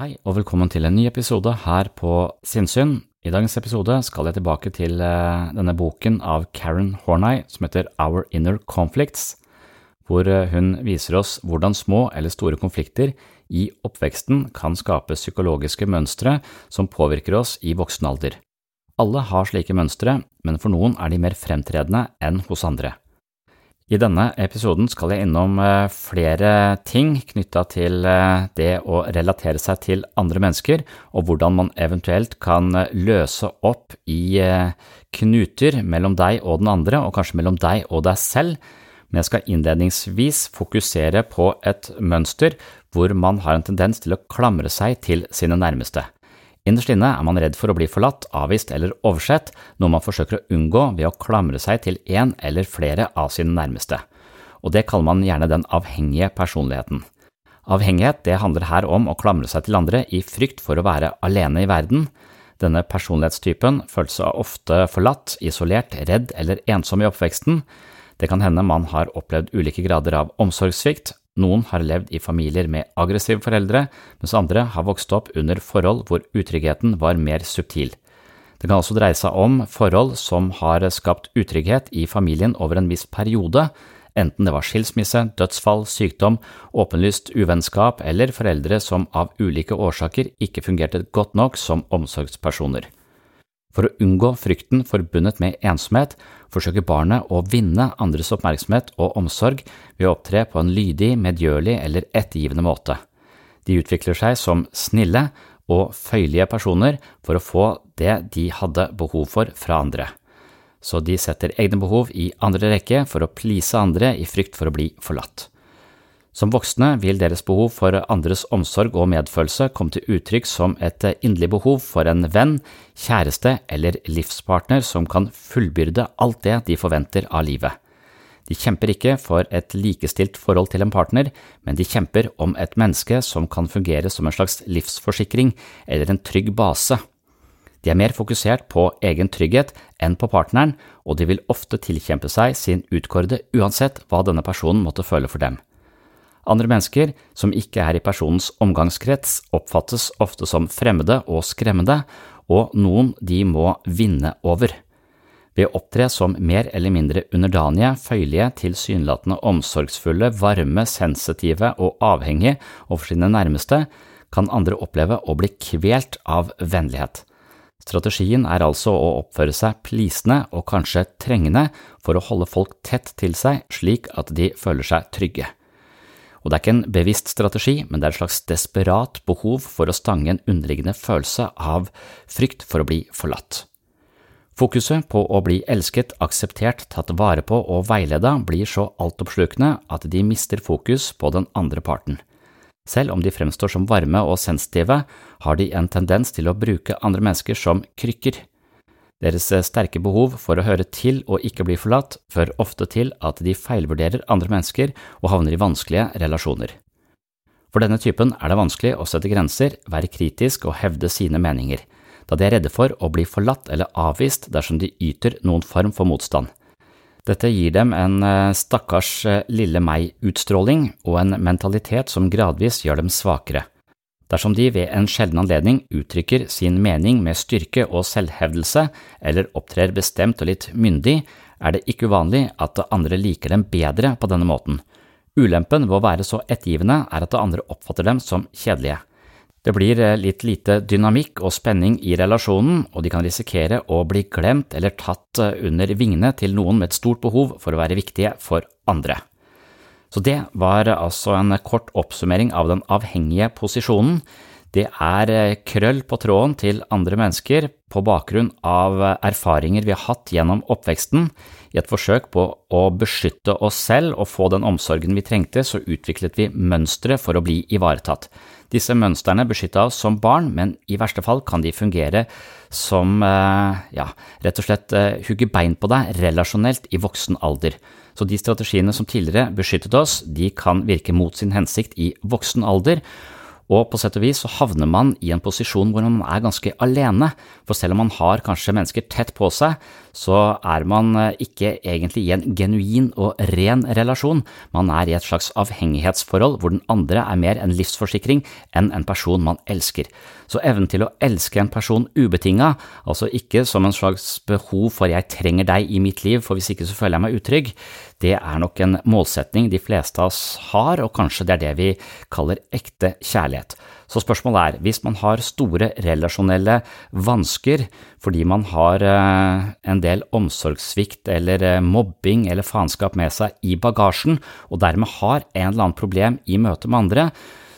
Hei, og velkommen til en ny episode her på Sinnsyn. I dagens episode skal jeg tilbake til eh, denne boken av Karen Horney som heter Our Inner Conflicts, hvor eh, hun viser oss hvordan små eller store konflikter i oppveksten kan skape psykologiske mønstre som påvirker oss i voksen alder. Alle har slike mønstre, men for noen er de mer fremtredende enn hos andre. I denne episoden skal jeg innom eh, flere ting knytta til eh, det å relatere seg til andre mennesker, og hvordan man eventuelt kan eh, løse opp i knuter mellom deg og den andre, og kanskje mellom deg og deg selv. Men jeg skal innledningsvis fokusere på et mønster hvor man har en tendens til å klamre seg til sine nærmeste. Innerst inne er man redd for å bli forlatt, avvist eller oversett, noe man forsøker å unngå ved å klamre seg til én eller flere av sine nærmeste, og det kaller man gjerne den avhengige personligheten. Avhengighet det handler her om å klamre seg til andre i frykt for å være alene i verden. Denne personlighetstypen føler seg ofte forlatt, isolert, redd eller ensom i oppveksten. Det kan hende man har opplevd ulike grader av omsorgssvikt, noen har levd i familier med aggressive foreldre, mens andre har vokst opp under forhold hvor utryggheten var mer subtil. Det kan også dreie seg om forhold som har skapt utrygghet i familien over en viss periode, enten det var skilsmisse, dødsfall, sykdom, åpenlyst uvennskap eller foreldre som av ulike årsaker ikke fungerte godt nok som omsorgspersoner. For å unngå frykten forbundet med ensomhet forsøker barnet å vinne andres oppmerksomhet og omsorg ved å opptre på en lydig, medgjørlig eller ettergivende måte. De utvikler seg som snille og føyelige personer for å få det de hadde behov for fra andre. Så de setter egne behov i andre rekke for å please andre i frykt for å bli forlatt. Som voksne vil deres behov for andres omsorg og medfølelse komme til uttrykk som et inderlig behov for en venn, kjæreste eller livspartner som kan fullbyrde alt det de forventer av livet. De kjemper ikke for et likestilt forhold til en partner, men de kjemper om et menneske som kan fungere som en slags livsforsikring eller en trygg base. De er mer fokusert på egen trygghet enn på partneren, og de vil ofte tilkjempe seg sin utkårede uansett hva denne personen måtte føle for dem. Andre mennesker som ikke er i personens omgangskrets, oppfattes ofte som fremmede og skremmende, og noen de må vinne over. Ved å opptre som mer eller mindre underdanige, føyelige, tilsynelatende omsorgsfulle, varme, sensitive og avhengige overfor sine nærmeste, kan andre oppleve å bli kvelt av vennlighet. Strategien er altså å oppføre seg plisende og kanskje trengende for å holde folk tett til seg slik at de føler seg trygge. Og det er ikke en bevisst strategi, men det er et slags desperat behov for å stange en underliggende følelse av frykt for å bli forlatt. Fokuset på å bli elsket, akseptert, tatt vare på og veileda blir så altoppslukende at de mister fokus på den andre parten. Selv om de fremstår som varme og sensitive, har de en tendens til å bruke andre mennesker som krykker. Deres sterke behov for å høre til og ikke bli forlatt fører ofte til at de feilvurderer andre mennesker og havner i vanskelige relasjoner. For denne typen er det vanskelig å sette grenser, være kritisk og hevde sine meninger, da de er redde for å bli forlatt eller avvist dersom de yter noen form for motstand. Dette gir dem en stakkars lille meg-utstråling og en mentalitet som gradvis gjør dem svakere. Dersom de ved en sjelden anledning uttrykker sin mening med styrke og selvhevdelse, eller opptrer bestemt og litt myndig, er det ikke uvanlig at andre liker dem bedre på denne måten. Ulempen ved å være så ettergivende er at andre oppfatter dem som kjedelige. Det blir litt lite dynamikk og spenning i relasjonen, og de kan risikere å bli glemt eller tatt under vingene til noen med et stort behov for å være viktige for andre. Så det var altså en kort oppsummering av den avhengige posisjonen. Det er krøll på tråden til andre mennesker på bakgrunn av erfaringer vi har hatt gjennom oppveksten. I et forsøk på å beskytte oss selv og få den omsorgen vi trengte, så utviklet vi mønstre for å bli ivaretatt. Disse mønstrene beskytta oss som barn, men i verste fall kan de fungere som, ja, rett og slett hugge bein på deg relasjonelt i voksen alder. Så de strategiene som tidligere beskyttet oss, de kan virke mot sin hensikt i voksen alder, og på sett og vis så havner man i en posisjon hvor man er ganske alene, for selv om man har kanskje mennesker tett på seg, så er man ikke egentlig i en genuin og ren relasjon, man er i et slags avhengighetsforhold hvor den andre er mer en livsforsikring enn en person man elsker. Så evnen til å elske en person ubetinga, altså ikke som en slags behov for jeg trenger deg i mitt liv, for hvis ikke så føler jeg meg utrygg, det er nok en målsetning de fleste av oss har, og kanskje det er det vi kaller ekte kjærlighet. Så spørsmålet er, hvis man har store relasjonelle vansker fordi man har en del omsorgssvikt eller mobbing eller faenskap med seg i bagasjen, og dermed har en eller annen problem i møte med andre,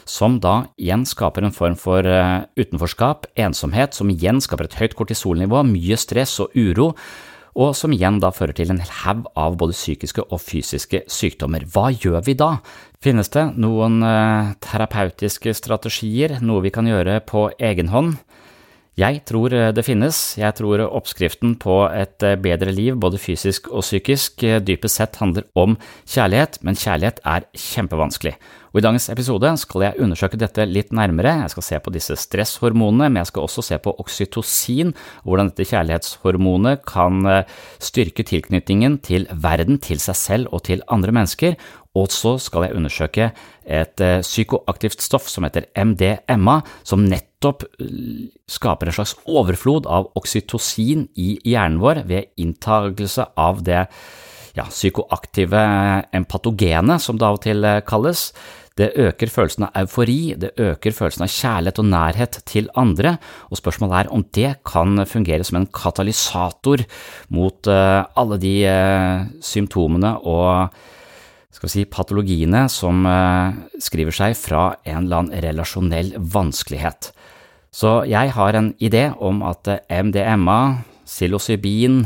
som da igjen skaper en form for utenforskap, ensomhet, som igjen skaper et høyt kortisolnivå, mye stress og uro, og som igjen da fører til en haug av både psykiske og fysiske sykdommer. Hva gjør vi da? Finnes det noen terapeutiske strategier, noe vi kan gjøre på egen hånd? Jeg tror det finnes. Jeg tror oppskriften på et bedre liv, både fysisk og psykisk, dypest sett handler om kjærlighet, men kjærlighet er kjempevanskelig. Og I dagens episode skal jeg undersøke dette litt nærmere, jeg skal se på disse stresshormonene, men jeg skal også se på oksytocin, og hvordan dette kjærlighetshormonet kan styrke tilknytningen til verden, til seg selv og til andre mennesker, og så skal jeg undersøke et psykoaktivt stoff som heter MDMA, som nettopp skaper en slags overflod av oksytocin i hjernen vår ved inntagelse av det ja, psykoaktive empatogene, som det av og til kalles. Det øker følelsen av eufori, det øker følelsen av kjærlighet og nærhet til andre, og spørsmålet er om det kan fungere som en katalysator mot alle de symptomene og skal vi si, patologiene som skriver seg fra en eller annen relasjonell vanskelighet. Så jeg har en idé om at MDMA, psilocybin,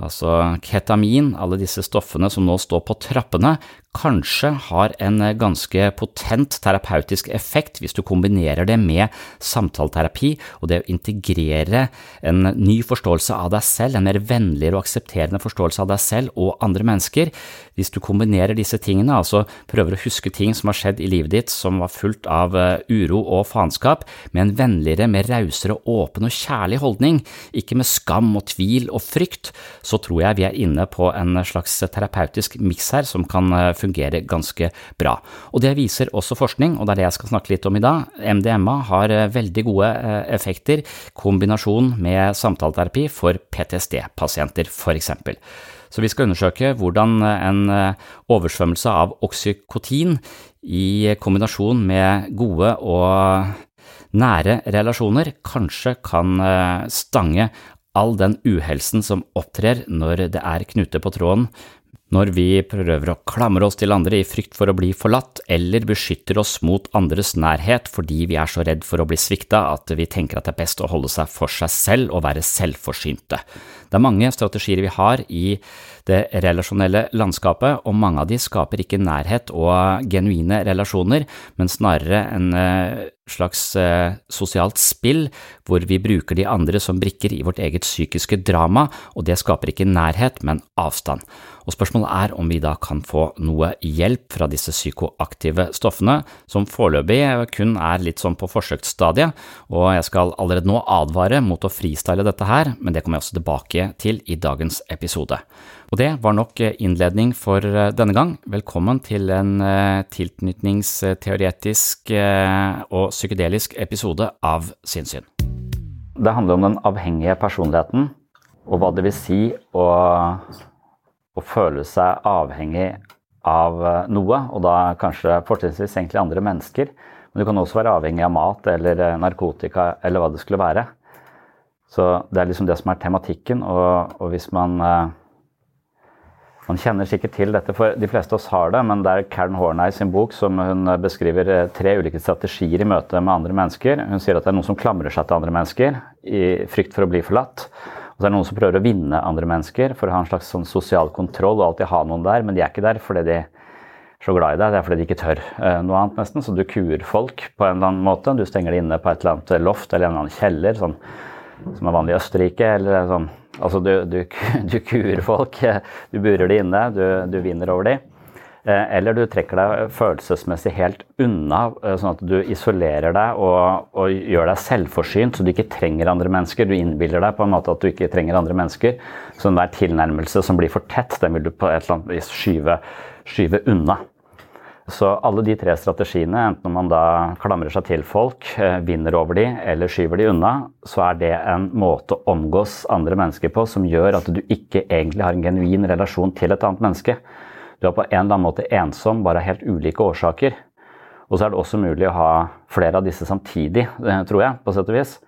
altså ketamin, alle disse stoffene som nå står på trappene, kanskje har en ganske potent terapeutisk effekt hvis du kombinerer det med samtaleterapi og det å integrere en ny forståelse av deg selv, en mer vennligere og aksepterende forståelse av deg selv og andre mennesker. Hvis du kombinerer disse tingene, altså prøver å huske ting som har skjedd i livet ditt som var fullt av eh, uro og faenskap, med en vennligere, mer rausere, åpen og kjærlig holdning, ikke med skam og tvil og frykt, så tror jeg vi er inne på en slags terapeutisk miks her som kan fungere fungerer ganske bra. Og Det viser også forskning, og det er det jeg skal snakke litt om i dag. MDMA har eh, veldig gode eh, effekter, kombinasjon med samtaleterapi for PTSD-pasienter f.eks. Så vi skal undersøke hvordan en eh, oversvømmelse av oksykotin i kombinasjon med gode og nære relasjoner kanskje kan stange all den uhelsen som opptrer når det er knute på tråden når vi prøver å klamre oss til andre i frykt for å bli forlatt, eller beskytter oss mot andres nærhet fordi vi er så redd for å bli svikta at vi tenker at det er best å holde seg for seg selv og være selvforsynte. Det er mange strategier vi har i det relasjonelle landskapet, og mange av de skaper ikke nærhet og genuine relasjoner, men snarere en eh, slags eh, sosialt spill hvor vi bruker de andre som brikker i vårt eget psykiske drama, og det skaper ikke nærhet, men avstand. Og Spørsmålet er om vi da kan få noe hjelp fra disse psykoaktive stoffene, som foreløpig kun er litt sånn på forsøksstadiet, og jeg skal allerede nå advare mot å fristyle dette her, men det kommer jeg også tilbake til i dagens episode. Og det var nok innledning for eh, denne gang. Velkommen til en eh, tilknytningsteoretisk eh, og psykedelisk episode av Sinnssyn. Det handler om den avhengige personligheten, og hva det vil si å, å føle seg avhengig av noe, og da kanskje fortrinnsvis egentlig andre mennesker. Men du kan også være avhengig av mat eller narkotika eller hva det skulle være. Så det er liksom det som er tematikken, og, og hvis man man kjenner sikkert til dette, for de fleste av oss har det, men det er Karen Horney sin bok som hun beskriver eh, tre ulike strategier i møte med andre mennesker. Hun sier at det er noen som klamrer seg til andre mennesker i frykt for å bli forlatt. Og så er det noen som prøver å vinne andre mennesker for å ha en slags sånn sosial kontroll og alltid ha noen der, men de er ikke der fordi de er så glad i deg, det er fordi de ikke tør eh, noe annet, nesten. Så du kuer folk på en eller annen måte. Du stenger det inne på et eller annet loft eller en eller annen kjeller, sånn som er vanlig i Østerrike. eller sånn Altså, du, du, du kuer folk, du burer de inne, du, du vinner over de. Eh, eller du trekker deg følelsesmessig helt unna, eh, sånn at du isolerer deg og, og, gjør deg selvforsynt, så du ikke trenger andre mennesker. Du innbiller deg på en måte at du ikke trenger andre mennesker. Så enhver tilnærmelse som blir for tett, den vil du på et eller annet vis skyve, skyve unna. Så alle de tre strategiene, enten man da klamrer seg til folk, eh, vinner over de eller skyver de unna, så er det en måte å omgås andre mennesker på som gjør at du ikke egentlig har en genuin relasjon til et annet menneske. Du er på en eller annen måte ensom, bare av helt ulike årsaker. Og så er det også mulig å ha flere av disse samtidig, eh, tror jeg, på sett og vis.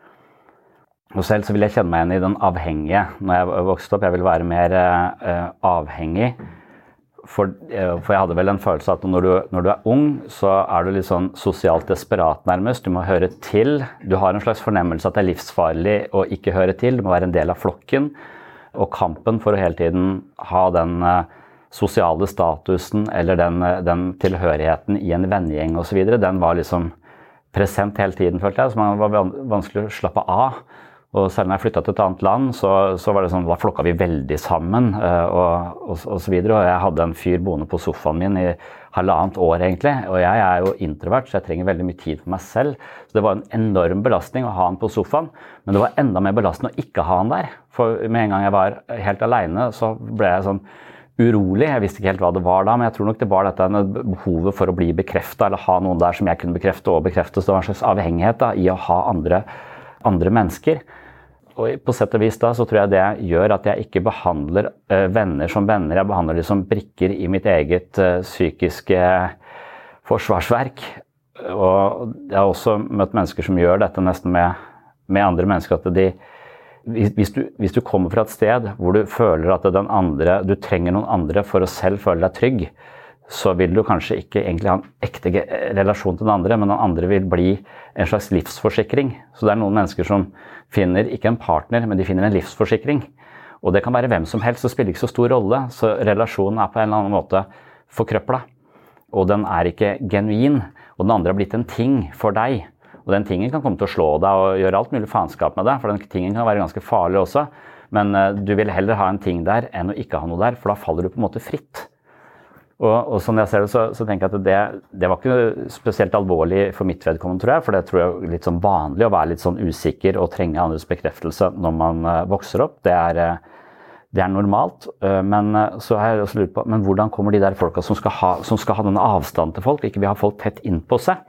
Og selv så vil jeg kjenne meg igjen i den avhengige når jeg vokste opp. Jeg vil være mer uh, avhengig for, eh, for, jeg hadde vel en følelse av at når du, når du, er ung, så er du litt sånn sosialt desperat, nærmest. Du må høre til. Du har en slags fornemmelse at det er livsfarlig å ikke høre til. Du må være en del av flokken. Og kampen for å hele tiden ha den sosiale statusen eller den, uh, den tilhørigheten i en vennegjeng osv., den var liksom present hele tiden, følte jeg. Så man var vanskelig å slappe av. Og selv når jeg flytta til et annet land, så, så, var det sånn, da flokka vi veldig sammen. Uh, og, og, og, så videre. og jeg hadde en fyr boende på sofaen min i halvannet år, egentlig. Og jeg er jo introvert, så jeg trenger veldig mye tid for meg selv. Så det var en enorm belastning å ha han på sofaen. Men det var enda mer belastende å ikke ha han der. For med en gang jeg var helt aleine, så ble jeg sånn urolig. Jeg visste ikke helt hva det var da, men jeg tror nok det var dette behovet for å bli bekrefta, eller ha noen der som jeg kunne bekrefte og bekrefte. Så det var en slags avhengighet da, i å ha andre, andre mennesker. Og på sett og vis da så tror jeg det gjør at jeg ikke behandler uh, venner som venner. Jeg behandler dem som brikker i mitt eget uh, psykiske forsvarsverk. Og jeg har også møtt mennesker som gjør dette nesten med, med andre mennesker. at de hvis du, hvis du, kommer fra et sted hvor du føler at den andre, du trenger noen andre for å selv føle deg trygg, så vil du kanskje ikke egentlig ha en ekte relasjon til den andre, men den andre vil bli en slags livsforsikring. Så det er noen mennesker som finner ikke en partner, men de finner en livsforsikring. Og det kan være hvem som helst, det spiller ikke så stor rolle. Så relasjonen er på en eller annen måte forkrøpla. og den er ikke genuin, og den andre har blitt en ting for deg. Og den tingen kan komme til å slå deg og gjøre alt mulig faenskap med deg, for den tingen kan være ganske farlig også. Men uh, du vil heller ha en ting der enn å ikke ha noe der, for da faller du på en måte fritt. Og, og sånn jeg ser det, så, så tenker jeg at det, det, var ikke spesielt alvorlig for mitt vedkommende, tror jeg. For det tror jeg er litt sånn vanlig å være litt sånn usikker og trenge andres bekreftelse når man uh, vokser opp. Det er, uh, det er normalt. Men så har jeg også lurt på men hvordan kommer de der folka som skal ha, som skal ha den avstanden til folk, ikke vil ha folk tett innpå seg?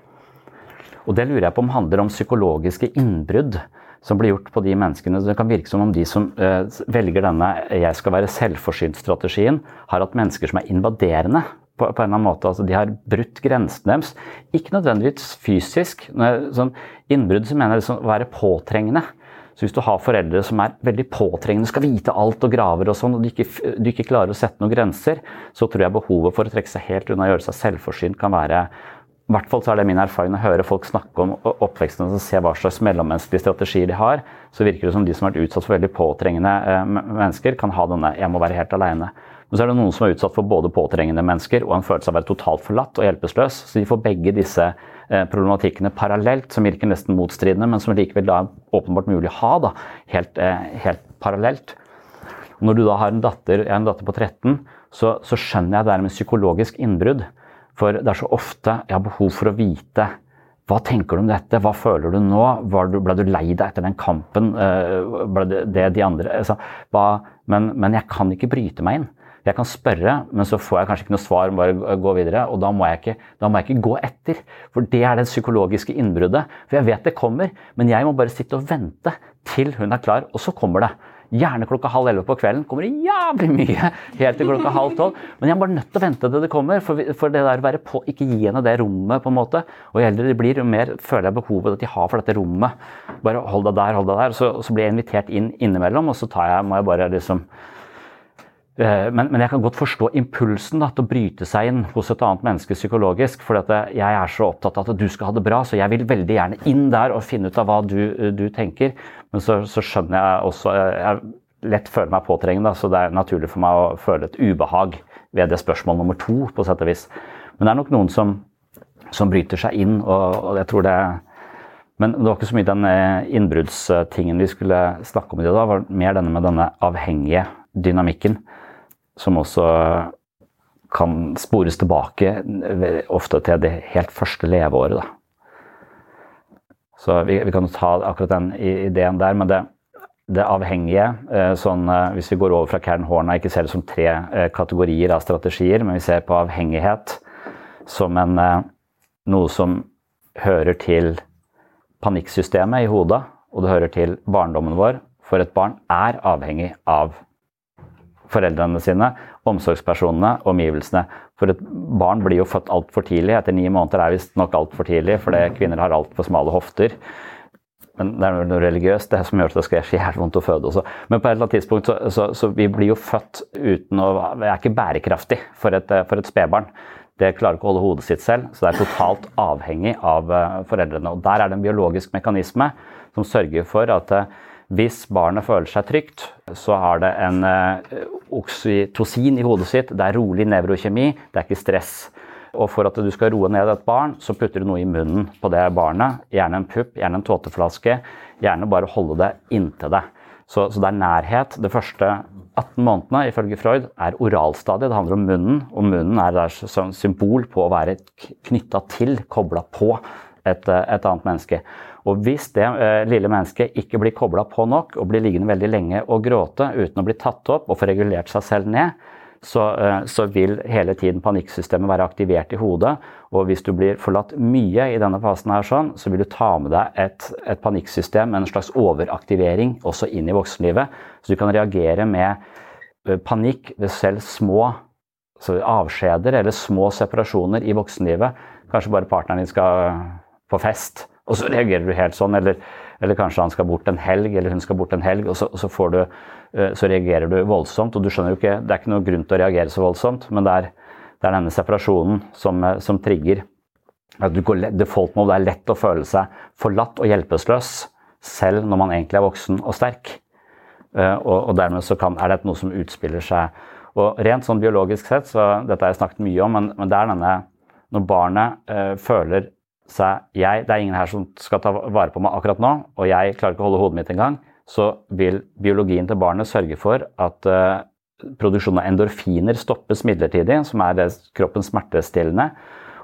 Og det lurer jeg på om handler om psykologiske innbrudd som blir gjort på de menneskene. Det kan virke som om de som uh, velger denne 'jeg skal være selvforsynt'-strategien, har hatt mennesker som er invaderende. På, på, en eller annen måte, altså De har brutt grensene deres. Ikke nødvendigvis fysisk. Sånn innbrudd så mener liksom å være påtrengende. Så hvis du har foreldre som er veldig påtrengende, skal vite alt og graver og sånn, og du ikke, du ikke klarer å sette noen grenser, så tror jeg behovet for å trekke seg helt unna og gjøre seg selvforsynt kan være i hvert fall så er det min erfaring å høre folk snakke om oppveksten og se hva slags mellommenneskelige strategier de har. Så virker det som de som har vært utsatt for veldig påtrengende eh, mennesker, kan ha denne 'jeg må være helt aleine'. Men så er det noen som er utsatt for både påtrengende mennesker og en følelse av å være totalt forlatt og hjelpeløs. Så de får begge disse eh, problematikkene parallelt, som virker nesten motstridende, men som likevel da er åpenbart mulig å ha da, helt, eh, helt parallelt. Når du da har en datter, en datter på 13, så, så skjønner jeg det er med psykologisk innbrudd. For det er så ofte jeg har behov for å vite hva tenker du om dette, hva føler du nå, ble du lei deg etter den kampen, eh, ble det, det de andre altså, hva, men, men, jeg kan ikke bryte meg inn. Jeg kan spørre, men så får jeg kanskje ikke noe svar, bare gå videre. Og da må, ikke, da må jeg ikke gå etter. For det er det psykologiske innbruddet. For jeg vet det kommer, men jeg må bare sitte og vente til hun er klar, og så kommer det. Gjerne klokka halv elleve på kvelden. Kommer det jævlig mye helt til klokka halv tolv. Men jeg er bare nødt til å vente til det kommer. For, for det der å være på, ikke gi henne det rommet, på en måte. Og jo eldre de blir, jo mer føler jeg behovet at de har for dette rommet. Bare hold deg der, hold deg der. Så, så blir jeg invitert inn innimellom, og så tar jeg, må jeg bare liksom men, men, jeg kan godt forstå impulsen da, til å bryte seg inn hos et annet menneske psykologisk. For jeg er så opptatt av at du skal ha det bra, så jeg vil veldig gjerne inn der og finne ut av hva du, du tenker. Men så, så, skjønner jeg også Jeg lett føler meg påtrengende, så det er naturlig for meg å føle et ubehag ved det spørsmål nummer to, på sett og vis. Men det er nok noen som, som bryter seg inn, og, og jeg tror det men det var ikke så mye den eh, innbruddstingen vi skulle snakke om i det. da, var mer denne med denne avhengige dynamikken som også kan spores tilbake ofte til det helt første leveåret. Da. Så vi, vi kan ta akkurat den ideen der. Men det, det avhengige, eh, sånn, eh, hvis vi går over fra Karen Horna, ikke ser det som tre eh, kategorier av strategier, men vi ser på avhengighet som en, noe som hører til panikksystemet i hodet, og det hører til barndommen vår. For et barn er avhengig av foreldrene sine, omsorgspersonene, omgivelsene. For et barn blir jo født altfor tidlig. Etter ni måneder er visstnok altfor tidlig, fordi kvinner har altfor smale hofter. Men det er noe religiøst det som gjør at det skal gjøre så vondt å føde også. Men på et eller annet tidspunkt så, så, så vi blir jo født uten å Vi er ikke bærekraftig for et, for et spedbarn. Det klarer ikke å holde hodet sitt selv, så det er totalt avhengig av eh, foreldrene. Og Der er det en biologisk mekanisme som sørger for at eh, hvis barnet føler seg trygt, så har det en uh, oksytocin i hodet sitt. Det er rolig nevrokjemi, det er ikke stress. Og for at du skal roe ned et barn, så putter du noe i munnen på det barnet. Gjerne en pupp, gjerne en tåteflaske. Gjerne bare holde det inntil deg. Så, så, det er nærhet. Det første 18 månedene ifølge Freud er oralstadiet. Det handler om munnen, og munnen er som symbol på å være knytta til, kobla på et, et annet menneske. Og hvis det eh, lille mennesket ikke blir kobla på nok og blir liggende veldig lenge og gråte uten å bli tatt opp og få regulert seg selv ned, så, eh, så, vil hele tiden panikksystemet være aktivert i hodet. Og hvis du blir forlatt mye i denne fasen, her sånn, så vil du ta med deg et, et panikksystem en slags overaktivering også inn i voksenlivet. Så du kan reagere med eh, panikk ved selv små avskjeder eller små separasjoner i voksenlivet. Kanskje bare partneren din skal på fest og så reagerer du helt sånn, eller, eller, kanskje han skal bort en helg, eller hun skal bort en helg, og så, og så, du, eh, så, reagerer du voldsomt. Og du skjønner jo ikke Det er ikke noen grunn til å reagere så voldsomt, men det er, det er denne separasjonen som, eh, som trigger at du går, Default mode er lett å føle seg forlatt og hjelpeløs, selv når man egentlig er voksen og sterk. Eh, og, og dermed så kan, er dette noe som utspiller seg. Og Rent sånn biologisk sett, så dette har jeg snakket mye om, men, men det er denne når barnet eh, føler seg jeg, Det er ingen her som skal ta vare på meg akkurat nå, og jeg klarer ikke å holde hodet mitt engang, så vil biologien til barnet sørge for at uh, produksjonen av endorfiner stoppes midlertidig, som er det kroppens smertestillende.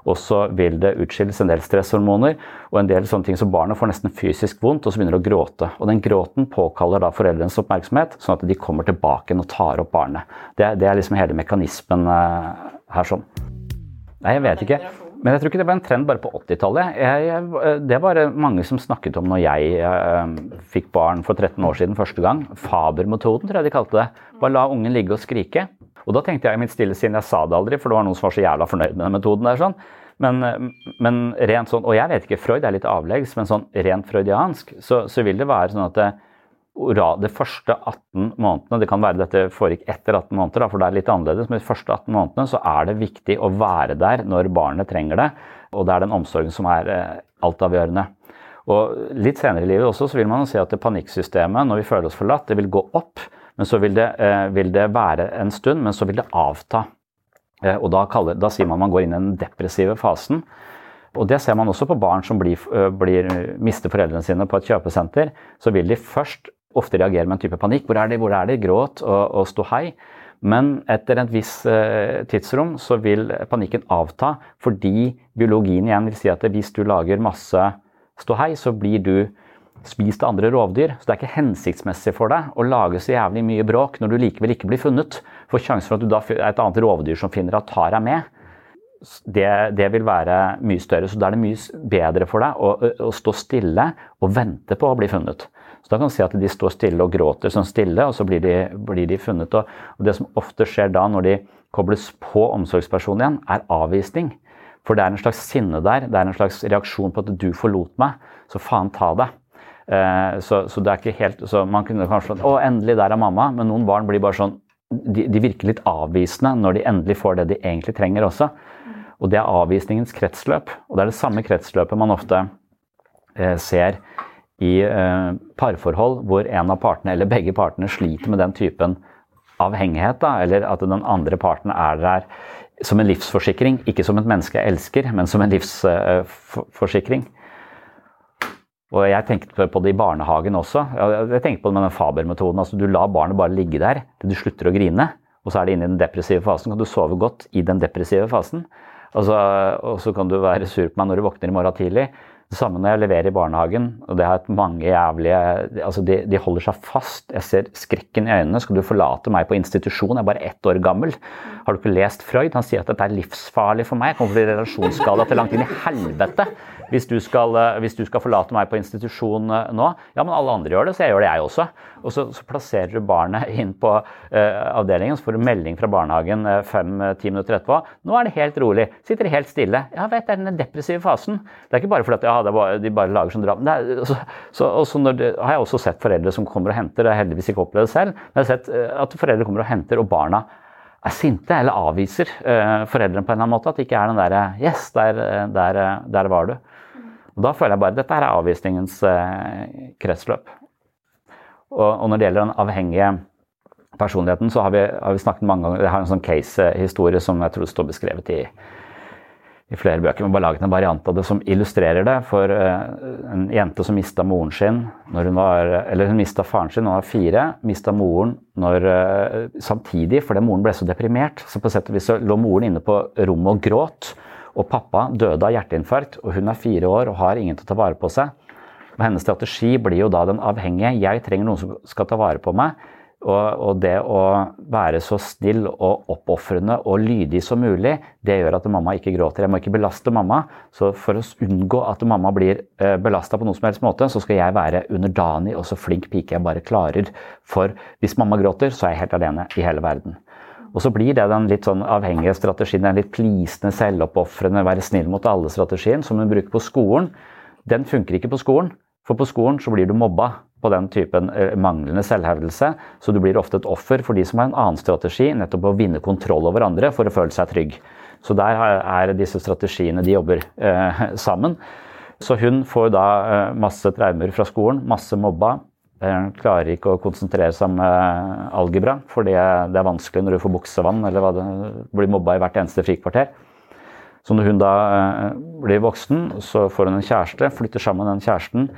Og så vil det utskilles en del stresshormoner og en del sånne ting så barnet får nesten fysisk vondt og så begynner å gråte. Og den gråten påkaller da foreldrenes oppmerksomhet, sånn at de kommer tilbake og tar opp barnet. Det, det er liksom hele mekanismen uh, her sånn. Nei, jeg vet ikke. Men jeg tror ikke det var en trend bare på 80-tallet. Det var mange som snakket om når jeg eh, fikk barn for 13 år siden første gang. Faber-metoden, tror jeg de kalte det. Bare la ungen ligge og skrike. Og da tenkte jeg i mitt stille sinn, jeg sa det aldri, for det var noen som var så jævla fornøyd med den metoden der. sånn. Men, men, rent sånn, og jeg vet ikke, Freud er litt avleggs, men sånn rent freudiansk så, så vil det være sånn at det, de første 18 månedene Det kan være dette foregikk etter 18 måneder, for det er litt annerledes. Men de første 18 månedene så er det viktig å være der når barnet trenger det. Og det er den omsorgen som er eh, altavgjørende. Og litt senere i livet også så vil man se at det panikksystemet, når vi føler oss forlatt, det vil gå opp. Men så vil det, eh, vil det være en stund, men så vil det avta. Eh, og da, kaller, da sier man man går inn i den depressive fasen. Og Det ser man også på barn som blir, blir, mister foreldrene sine på et kjøpesenter. Så vil de først ofte reagerer med en type panikk. Hvor er de, hvor er de? Gråt og, og ståhei. Men etter et visst eh, tidsrom så vil panikken avta, fordi biologien igjen vil si at hvis du lager masse ståhei, så blir du spist av andre rovdyr. Så det er ikke hensiktsmessig for deg å lage så jævlig mye bråk når du likevel ikke blir funnet. For sjansen for at du da er et annet rovdyr som finner at tar deg med, det, det, vil være mye større. Så da er det mye bedre for deg å, å, stå stille og vente på å bli funnet. Så da kan du si at de står stille og gråter sånn stille, og så blir de, blir de funnet. Og, det som ofte skjer da når de kobles på omsorgspersonen igjen, er avvisning. For det er en slags sinne der. Det er en slags reaksjon på at du forlot meg, så faen ta deg. Eh, så, så, det er ikke helt så Man kunne kanskje Å, endelig, der er mamma. Men noen barn blir bare sånn de, de, virker litt avvisende når de endelig får det de egentlig trenger også. Og det er avvisningens kretsløp. Og det er det samme kretsløpet man ofte eh, ser i eh, parforhold hvor en av partene eller begge partene sliter med den typen avhengighet, da, eller at den andre parten er der som en livsforsikring. Ikke som et menneske jeg elsker, men som en livsforsikring. Og jeg tenkte på det i barnehagen også. Jeg tenkte på det med den Faber-metoden. altså Du lar barnet bare ligge der til du slutter å grine. Og så er det inne i den depressive fasen. Kan du sove godt i den depressive fasen? Altså, og så kan du være sur på meg når du våkner i morgen tidlig. Det samme når jeg leverer i barnehagen. og det har mange jævlige, altså de, de, holder seg fast. Jeg ser skrekken i øynene. Skal du forlate meg på institusjon? Jeg er bare ett år gammel. Har du ikke lest Freud? Han sier at dette er livsfarlig for meg. Jeg kommer til relasjonsskada til langt inn i helvete hvis du, skal, eh, hvis du, skal, forlate meg på institusjon eh, nå. Ja, men alle andre gjør det, så jeg gjør det, jeg også. Og så, så plasserer du barnet inn på uh, avdelingen, så får du melding fra barnehagen fem-ti minutter etterpå. Nå er det helt rolig. Sitter helt stille. Ja, vet det er den depressive fasen. Det er ikke bare fordi at, ja, bare, de bare lager sånn drap. Så, så, så det, har jeg også sett foreldre som kommer og henter, det har jeg heldigvis ikke opplevd selv, men jeg har sett at foreldre kommer og henter, og barna er sinte eller avviser uh, foreldrene på en eller annen måte. At det ikke er den derre Yes, der, der, der var du. Og Da føler jeg bare at dette er avvisningens eh, kretsløp. Og, og, når det gjelder den avhengige personligheten, så har vi, har vi snakket mange ganger Jeg har en sånn case-historie som jeg tror står beskrevet i, i flere bøker. Men bare laget en variant av det som illustrerer det. For uh, en jente som mista moren sin når hun var Eller hun mista faren sin da hun var fire. Mista moren når, uh, samtidig fordi moren ble så deprimert. Så på sett og vis lå moren inne på rommet og gråt. Og pappa døde av hjerteinfarkt, og hun er fire år og har ingen til å ta vare på seg. Og hennes strategi blir jo da den avhengige. Jeg trenger noen som skal ta vare på meg. Og, det å være så snill og oppofrende og lydig som mulig, det gjør at mamma ikke gråter. Jeg må ikke belaste mamma. Så for å unngå at mamma blir eh, belasta på noen som helst måte, så skal jeg være underdanig og så flink pike jeg bare klarer. For hvis mamma gråter, så er jeg helt alene i hele verden. Og så blir det den litt sånn avhengige strategien, den litt plisende, selvoppofrende, være snill mot alle-strategien som hun bruker på skolen. Den funker ikke på skolen, for på skolen så blir du mobba på den typen eh, manglende selvhevdelse. Så du blir ofte et offer for de som har en annen strategi, nettopp å vinne kontroll over andre for å føle seg trygg. Så der er disse strategiene de jobber eh, sammen. Så hun får da eh, masse traumer fra skolen, masse mobba, Hun klarer ikke å konsentrere seg om eh, algebra, for det er vanskelig når du får buksevann eller hva det, blir mobba i hvert eneste frikvarter. Så når hun da eh, blir voksen, så får hun en kjæreste, flytter sammen med den kjæresten.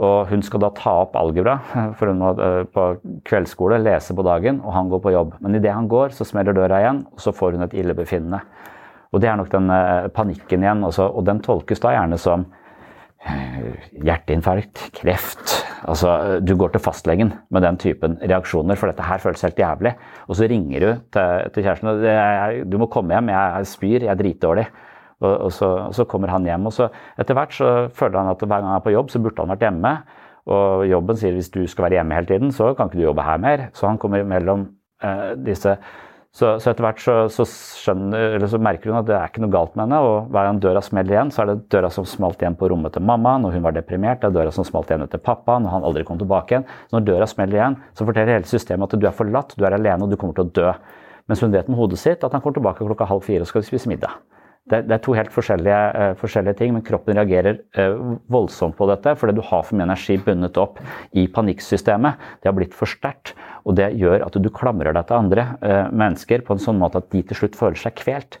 Og hun skal da ta opp algebra, for hun må eh, på kveldsskole lese på dagen, og han går på jobb. Men idet han går, så smeller døra igjen, og så får hun et illebefinnende. Og det er nok den eh, panikken igjen, også, og den tolkes da gjerne som hjerteinfarkt, kreft. Altså, du går til fastlegen med den typen reaksjoner, for dette her føles helt jævlig. Og så ringer du til, til kjæresten og du må komme hjem, jeg spyr, jeg er dritdårlig. Og, og, så, så, kommer han hjem. og så Etter hvert så føler han at hver gang han er på jobb, så burde han vært hjemme. Og jobben sier hvis du skal være hjemme hele tiden, så kan ikke du jobbe her mer. Så han kommer mellom eh, disse så, så, etter hvert så, så, skjønner, så, merker hun at det er ikke noe galt med henne. Og hver gang døra smeller igjen, så er det døra som smalt igjen på rommet til mamma når hun var deprimert. Det er døra som smalt igjen til pappa når han aldri kom tilbake igjen. Når døra smeller igjen, så forteller hele systemet at du er forlatt, du er alene og du kommer til å dø. Mens hun vet med hodet sitt at han kommer tilbake klokka halv fire og skal spise middag. Det, det er to helt forskjellige, uh, forskjellige, ting, men kroppen reagerer uh, voldsomt på dette fordi du har for mye energi bundet opp i panikksystemet. Det har blitt for sterkt, og det gjør at du klamrer deg til andre uh, mennesker på en sånn måte at de til slutt føler seg kvelt.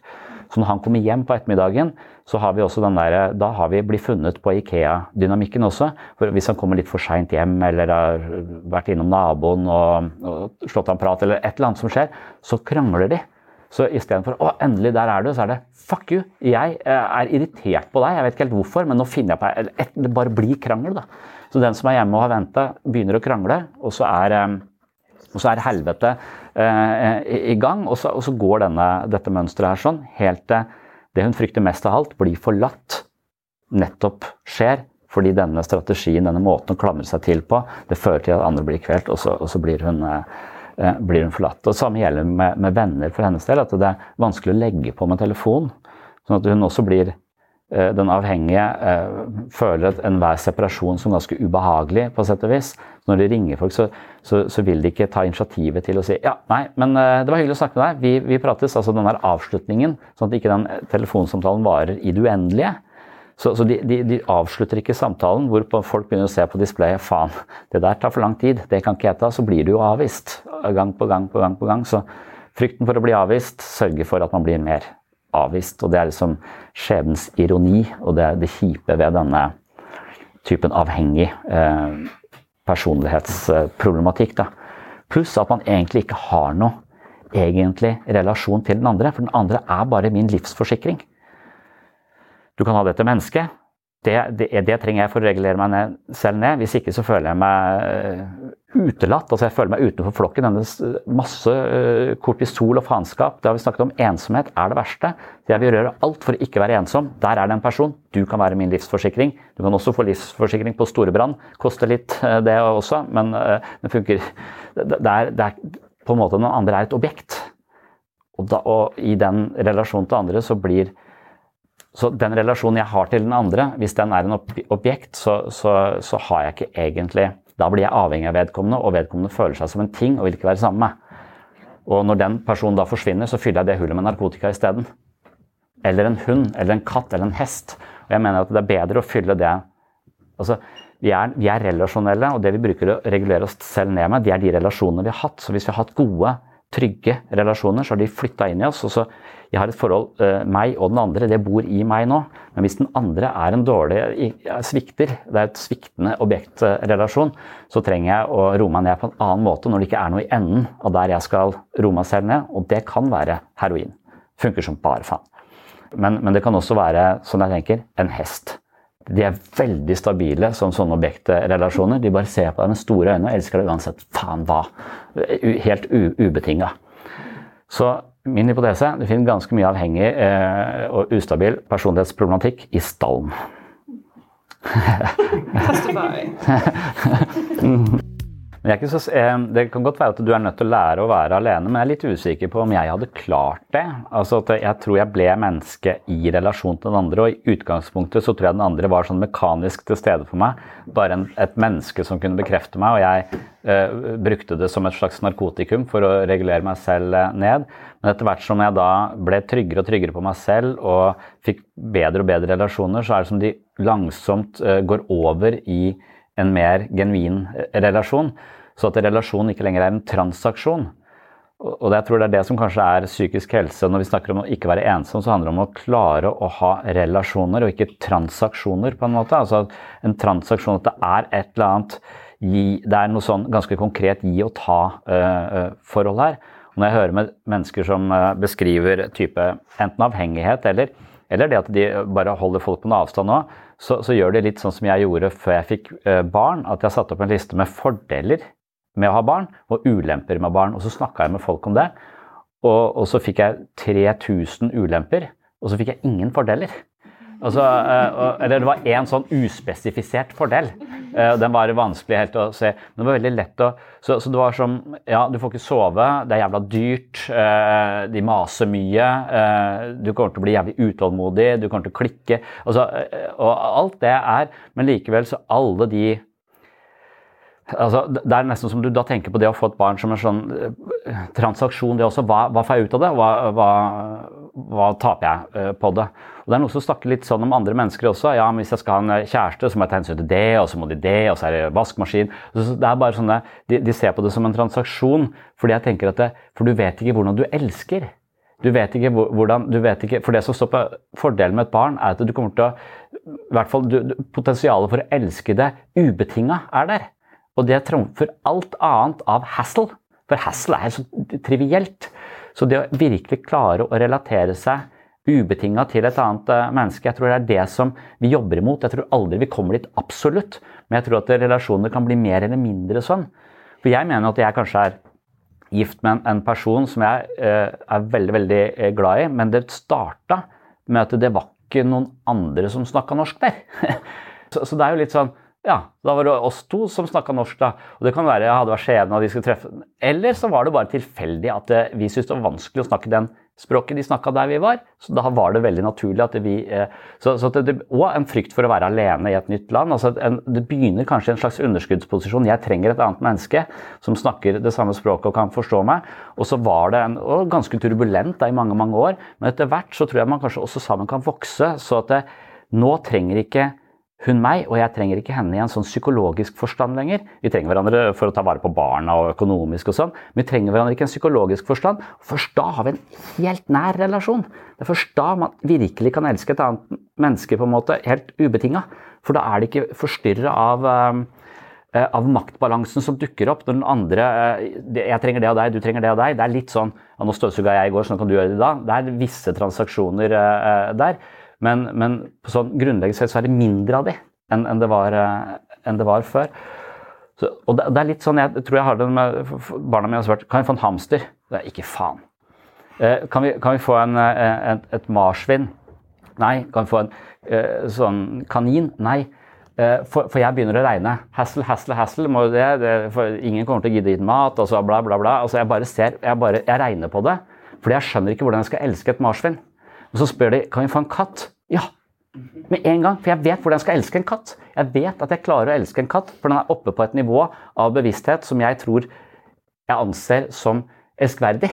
Så når han kommer hjem på ettermiddagen, så har vi også den der, da har vi blitt funnet på Ikea-dynamikken også. For hvis han kommer litt for seint hjem eller har vært innom naboen og, og slått av en prat, eller et eller annet som skjer, så krangler de. Så istedenfor 'Å, endelig, der er du', så er det 'fuck you'. Jeg er irritert på deg. Jeg vet ikke helt hvorfor, men nå finner jeg på et, Det bare blir krangel, da. Så den som er hjemme og har venta, begynner å krangle, og så er, og så er helvete eh, i gang. Og så, og så går denne, dette mønsteret her sånn helt til det hun frykter mest av alt, blir forlatt, nettopp skjer. Fordi denne strategien, denne måten å klamre seg til på, det fører til at andre blir kvelt, og så, og så blir hun eh, Eh, blir hun forlatt. Og Samme gjelder med, med, venner for hennes del. At det er vanskelig å legge på med telefon. Sånn at hun også blir eh, den avhengige eh, føler enhver separasjon som ganske ubehagelig, på sett og vis. Når de ringer folk, så, så, så, vil de ikke ta initiativet til å si ja, nei, men det var hyggelig å snakke med deg, vi, vi prates. Altså den der avslutningen, sånn at ikke den telefonsamtalen varer i det uendelige. Så, så de, de, de, avslutter ikke samtalen hvorpå folk begynner å se på displayet faen, det der tar for lang tid, det kan ikke jeg ta. Så blir du jo avvist gang på gang på gang. på gang. Så frykten for å bli avvist sørger for at man blir mer avvist. Og det er liksom skjebnens ironi, og det er det kjipe ved denne typen avhengig eh, personlighetsproblematikk. Da. Pluss at man egentlig ikke har noe egentlig relasjon til den andre, for den andre er bare min livsforsikring. Du kan ha det til mennesket. Det, det, det, trenger jeg for å regulere meg ned, selv ned. Hvis ikke så føler jeg meg uh, utelatt. altså Jeg føler meg utenfor flokken. Denne masse uh, kortisol og faenskap. Det har vi snakket om. Ensomhet er det verste. Jeg vil gjøre alt for å ikke være ensom. Der er det en person. Du kan være min livsforsikring. Du kan også få livsforsikring på Storebrand. Koster litt uh, det også, men det funker. Det, er, det, er, på en måte noen andre er et objekt. Og, da, og i den relasjonen til andre så blir så den relasjonen jeg har til den andre, hvis den er en objekt, så, så, så, har jeg ikke egentlig Da blir jeg avhengig av vedkommende, og vedkommende føler seg som en ting og vil ikke være sammen med. Og når den personen da forsvinner, så fyller jeg det hullet med narkotika isteden. Eller en hund, eller en katt, eller en hest. Og jeg mener at det er bedre å fylle det Altså, vi er, vi er relasjonelle, og det vi bruker å regulere oss selv ned med, det er de relasjonene vi har hatt. Så hvis vi har hatt gode, trygge relasjoner, så har de flytta inn i oss. og så jeg har et forhold, uh, meg og den andre, det bor i meg nå. Men hvis den andre er en dårlig svikter, det er et sviktende objektrelasjon, så trenger jeg å roe meg ned på en annen måte når det ikke er noe i enden av der jeg skal roe meg selv ned. Og det kan være heroin. Funker som bare faen. Men, men det kan også være, som jeg tenker, en hest. De er veldig stabile som sånne objektrelasjoner. De bare ser på deg med store øyne og elsker deg uansett faen hva. Helt ubetinga. Så Min hypotese du finner ganske mye avhengig eh, og ustabil personlighetsproblematikk i stallen. Men så, det kan godt være at du er nødt til å lære å være alene, men jeg er litt usikker på om jeg hadde klart det. Altså at Jeg tror jeg ble menneske i relasjon til den andre, og i utgangspunktet så tror jeg den andre var sånn mekanisk til stede for meg. Bare en, et menneske som kunne bekrefte meg, og jeg eh, brukte det som et slags narkotikum for å regulere meg selv eh, ned. Men etter hvert som jeg da ble tryggere og tryggere på meg selv og fikk bedre og bedre relasjoner, så er det som de langsomt eh, går over i en mer genuin eh, relasjon. Så at relasjon ikke lenger er en transaksjon. og jeg tror det er det som kanskje er psykisk helse. Når vi snakker om å ikke være ensom, så handler det om å klare å ha relasjoner og ikke transaksjoner, på en måte. Altså en transaksjon at det er et eller annet gi, Det er noe sånn ganske konkret gi og ta-forhold uh, her. Og når jeg hører med mennesker som beskriver type enten avhengighet eller, eller, det at de bare holder folk på en avstand nå, så, så, gjør de litt sånn som jeg gjorde før jeg fikk uh, barn. At jeg satte opp en liste med fordeler med å ha barn, og ulemper med barn. Og så snakka jeg med folk om det, og, og så fikk jeg 3000 ulemper, og så fikk jeg ingen fordeler. Altså, uh, eller det var én sånn uspesifisert fordel. Uh, den var vanskelig helt å se. Men det var veldig lett å Så, så det var som Ja, du får ikke sove, det er jævla dyrt, uh, de maser mye, du kommer til å bli jævlig utålmodig, du kommer til å klikke altså, Og alt det er Men likevel så alle de Altså, det er nesten som du da tenker på det å få et barn som en sånn transaksjon. det også. Hva, hva, får jeg ut av det? Hva, hva, hva taper jeg på det? Og Det er noe som snakker litt sånn om andre mennesker også. ja, men Hvis jeg skal ha en kjæreste, så må jeg ta hensyn til det, og så må de det, og så er det vaskemaskin. det er bare sånne, de, de, ser på det som en transaksjon, fordi jeg tenker at det, for du vet ikke hvordan du elsker. Du vet ikke hvordan, du vet ikke, For det som står på fordelen med et barn, er at du kommer til å i hvert fall, du, Potensialet for å elske det ubetinga er der. Og det trumfer alt annet av hassle. For hassle er så trivielt. Så det å virkelig klare å relatere seg ubetinga til et annet eh, menneske, jeg tror det er det som vi jobber imot. Jeg tror aldri vi kommer dit absolutt, men jeg tror at relasjoner kan bli mer eller mindre sånn. For jeg mener at jeg kanskje er gift med en, person som jeg eh, er veldig, veldig eh, glad i, men det starta med at det var ikke noen andre som snakka norsk der. så, det er jo litt sånn ja, da var det oss to som snakka norsk, da. Og det kan være jeg hadde vært skjebne og de skulle treffe Eller så var det bare tilfeldig at vi syntes det var vanskelig å snakke den språket de snakka der vi var. Så da var det veldig naturlig at vi eh, så, så det, Og en frykt for å være alene i et nytt land. altså en, Det begynner kanskje en slags underskuddsposisjon. Jeg trenger et annet menneske som snakker det samme språket og kan forstå meg. Og så var det en, og ganske turbulent da, i mange mange år, men etter hvert så tror jeg man kanskje også sammen kan vokse. så at det, nå trenger ikke hun meg, og jeg trenger ikke henne i en sånn psykologisk forstand lenger. Vi trenger hverandre for å ta vare på barna og økonomisk og sånn, men vi trenger hverandre ikke i en psykologisk forstand. Først da har vi en helt nær relasjon. Det er først da man virkelig kan elske et annet menneske på en måte, helt ubetinga. For da er det ikke forstyrra av, uh, av maktbalansen som dukker opp når den andre uh, 'Jeg trenger det av deg, du trenger det av deg.' Det er litt sånn ja, 'Nå støvsuga jeg i går, sånn kan du gjøre det i dag. Det er visse transaksjoner der. Men, men sånn grunnleggende sett så er det mindre av de enn, enn, det, var, eh, enn det, var, før. Så, og det, det, er litt sånn, Jeg tror jeg har det med barna mine har svart Kan vi få en hamster? Det er ikke faen. Eh, kan, vi, kan, vi, få en, eh, et, et marsvin? Nei. Kan vi få en sånn kanin? Nei. For, for, jeg begynner å regne. Hassle, hassle, hassle. Det, det, ingen kommer til å gidde gi mat. og så bla, bla, bla. Altså, jeg bare ser, jeg, bare, jeg regner på det. Fordi jeg skjønner ikke hvordan jeg skal elske et marsvin. Og så spør de kan vi få en katt. Ja, med en gang. For jeg vet hvordan jeg skal elske en katt. Jeg vet at jeg klarer å elske en katt, for den er oppe på et nivå av bevissthet som jeg tror jeg anser som elskverdig.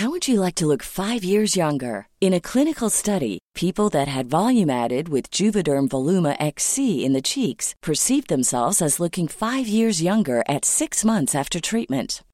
How would you like to look five years younger? In a clinical study, people that had volume Juvederm Voluma XC in the cheeks perceived themselves as looking five years younger at six months after treatment.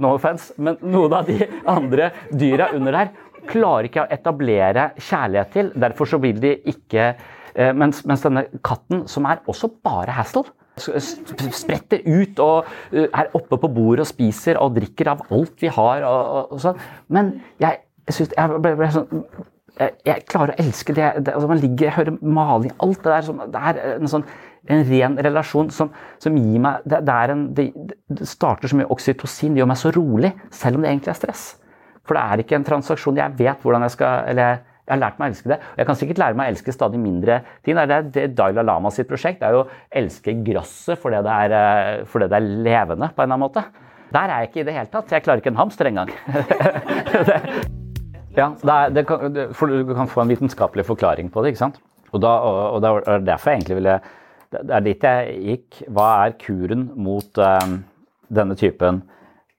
No offense, men noen av de andre dyra under der klarer ikke å etablere kjærlighet til. Derfor så vil de ikke eh, mens, mens denne katten, som er også bare Hassel, Spretter ut og eh, er oppe på bordet og spiser og drikker av alt vi har. og, og, og sånn. Men jeg, synes, jeg ble, ble sånn jeg, klarer å elske det. det altså man ligger, jeg hører maling, alt det der. Som, det er en sånn en ren relasjon som, som gir meg det, det, en, det, det, starter så mye oksytocin, det gjør meg så rolig, selv om det egentlig er stress. For det er ikke en transaksjon. Jeg vet hvordan jeg skal eller jeg, har lært meg å elske det. Og jeg kan sikkert lære meg å elske stadig mindre ting. Det er det Daila Lama sitt prosjekt. Det er jo å elske grøsset fordi det, er, eh, fordi det er levende, på en eller annen måte. Der er jeg ikke i det hele tatt. Jeg klarer ikke en hamster engang. ja, det er, det kan, for du kan få en vitenskapelig forklaring på det, ikke sant. Og, da, og, og det er derfor jeg egentlig ville Det er dit jeg gikk. Hva er kuren mot um, denne typen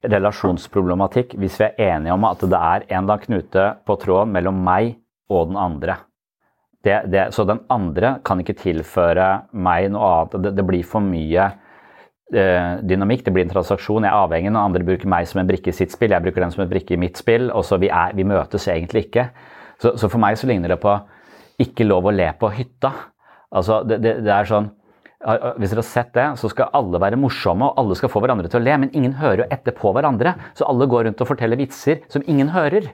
relasjonsproblematikk hvis vi er enige om at det er en eller annen knute på tråden mellom meg og den andre. Det, det, så den andre kan ikke tilføre meg noe annet. Det, det blir for mye eh, dynamikk, det blir en transaksjon. Jeg er avhengig når andre bruker meg som en brikke i sitt spill, jeg bruker dem som en brikke i mitt spill. og så vi, er, vi møtes egentlig ikke. Så, så, for meg så ligner det på ikke lov å le på hytta. Altså, det, det er sånn hvis dere har sett det, så skal alle være morsomme, og alle skal få hverandre til å le, men ingen hører jo etter på hverandre. Så alle går rundt og forteller vitser som ingen hører.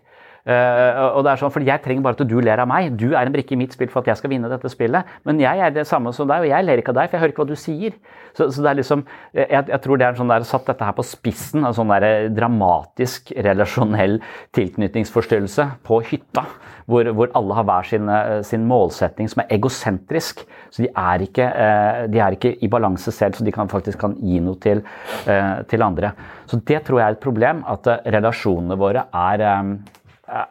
Uh, og det er sånn, for Jeg trenger bare at du ler av meg. Du er en brikke i mitt spill for at jeg skal vinne dette spillet. Men jeg er det samme som deg, og jeg ler ikke av deg, for jeg hører ikke hva du sier. Så, så det er liksom, jeg, jeg, tror det er sånn der, satt dette her på spissen, en sånn der dramatisk relasjonell tilknytningsforstyrrelse på hytta. Hvor, hvor alle har hver sin, eh, sin, målsetting som er egosentrisk. Så de er, ikke, uh, de er ikke i balanse selv, så de kan faktisk kan gi noe til, uh, til andre. Så det tror jeg er et problem, at relasjonene våre er um,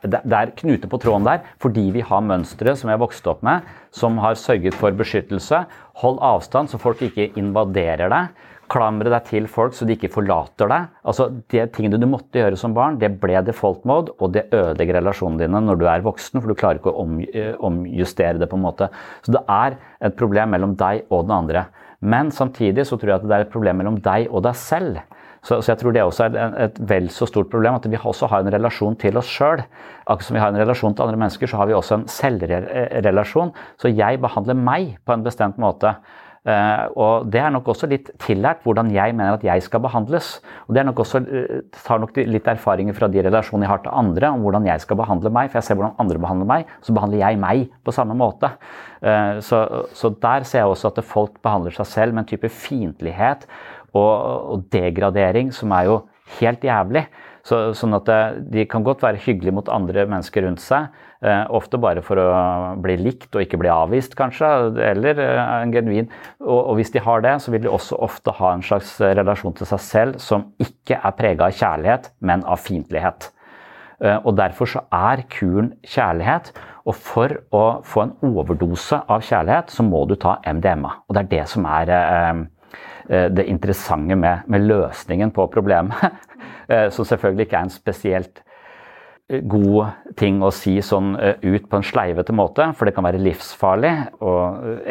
det er knute på tråden der fordi vi har mønstre som vi har vokst opp med, som har sørget for beskyttelse. Hold avstand så folk ikke invaderer deg. Klamre deg til folk så de ikke forlater deg. Altså, De tingene du måtte gjøre som barn, det ble default mode, og det ødelegger relasjonene dine når du er voksen, for du klarer ikke å eh, omjustere det. på en måte. Så det er et problem mellom deg og den andre. Men samtidig så tror jeg at det er et problem mellom deg og deg selv. Så, så, jeg tror det også er et, et vel så stort problem at vi også har en relasjon til oss sjøl. Akkurat som vi har en relasjon til andre mennesker, så har vi også en selvrelasjon. Så jeg behandler meg på en bestemt måte. Uh, og det er nok også litt tillært hvordan jeg mener at jeg skal behandles. Og det er nok også, uh, tar nok litt erfaringer fra de relasjonene jeg har til andre, om hvordan jeg skal behandle meg. For jeg ser hvordan andre behandler meg, så behandler jeg meg på samme måte. Uh, så, så, der ser jeg også at folk behandler seg selv med en type fiendtlighet og, og degradering, som er jo helt jævlig. Så, sånn at det, De kan godt være hyggelige mot andre mennesker rundt seg, eh, ofte bare for å bli likt og ikke bli avvist, kanskje, eller eh, en genuin og, og, hvis de har det, så vil de også ofte ha en slags relasjon til seg selv som ikke er prega av kjærlighet, men av fiendtlighet. Eh, og Derfor så er kuren kjærlighet. Og for å få en overdose av kjærlighet, så må du ta MDMA. Og det er det som er eh, Eh, det interessante med, med løsningen på problemet. Eh, som selvfølgelig ikke er en spesielt eh, god ting å si sånn ut på en sleivete måte, for det kan være livsfarlig å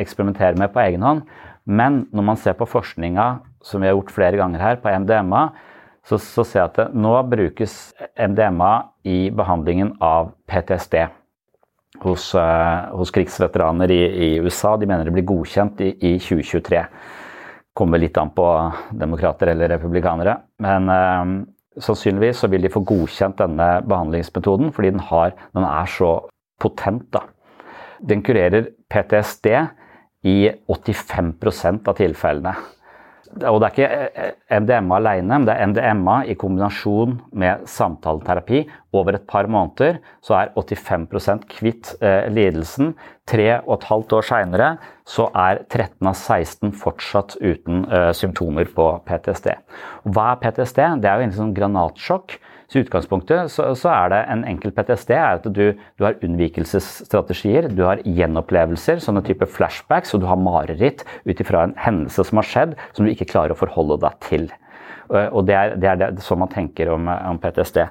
eksperimentere med på egen hånd. Men når man ser på forskninga som vi har gjort flere ganger her, på MDMA, så, så ser jeg at det, nå brukes MDMA i behandlingen av PTSD. Hos, hos krigsveteraner i, i, USA. De mener det blir godkjent i, i 2023 kommer litt an på demokrater eller republikanere. Men eh, sannsynligvis så vil de få godkjent denne behandlingsmetoden fordi den, har, den er så potent. Da. Den kurerer PTSD i 85% av tilfellene. Og det er ikke MDMA alene, men det er MDMA i kombinasjon med samtaleterapi. Over et par måneder så er 85 kvitt eh, lidelsen. Tre og et halvt år seinere så er 13 av 16 fortsatt uten eh, symptomer på PTSD. Hva er PTSD? Det er jo egentlig sånn granatsjokk. Så I utgangspunktet så, så, er det en enkel PTSD er at du, du, har unnvikelsesstrategier, du har gjenopplevelser, sånne type flashbacks, og du har mareritt ut ifra en hendelse som har skjedd, som du ikke klarer å forholde deg til. Og Det er, det er det, sånn man tenker om, om PTSD.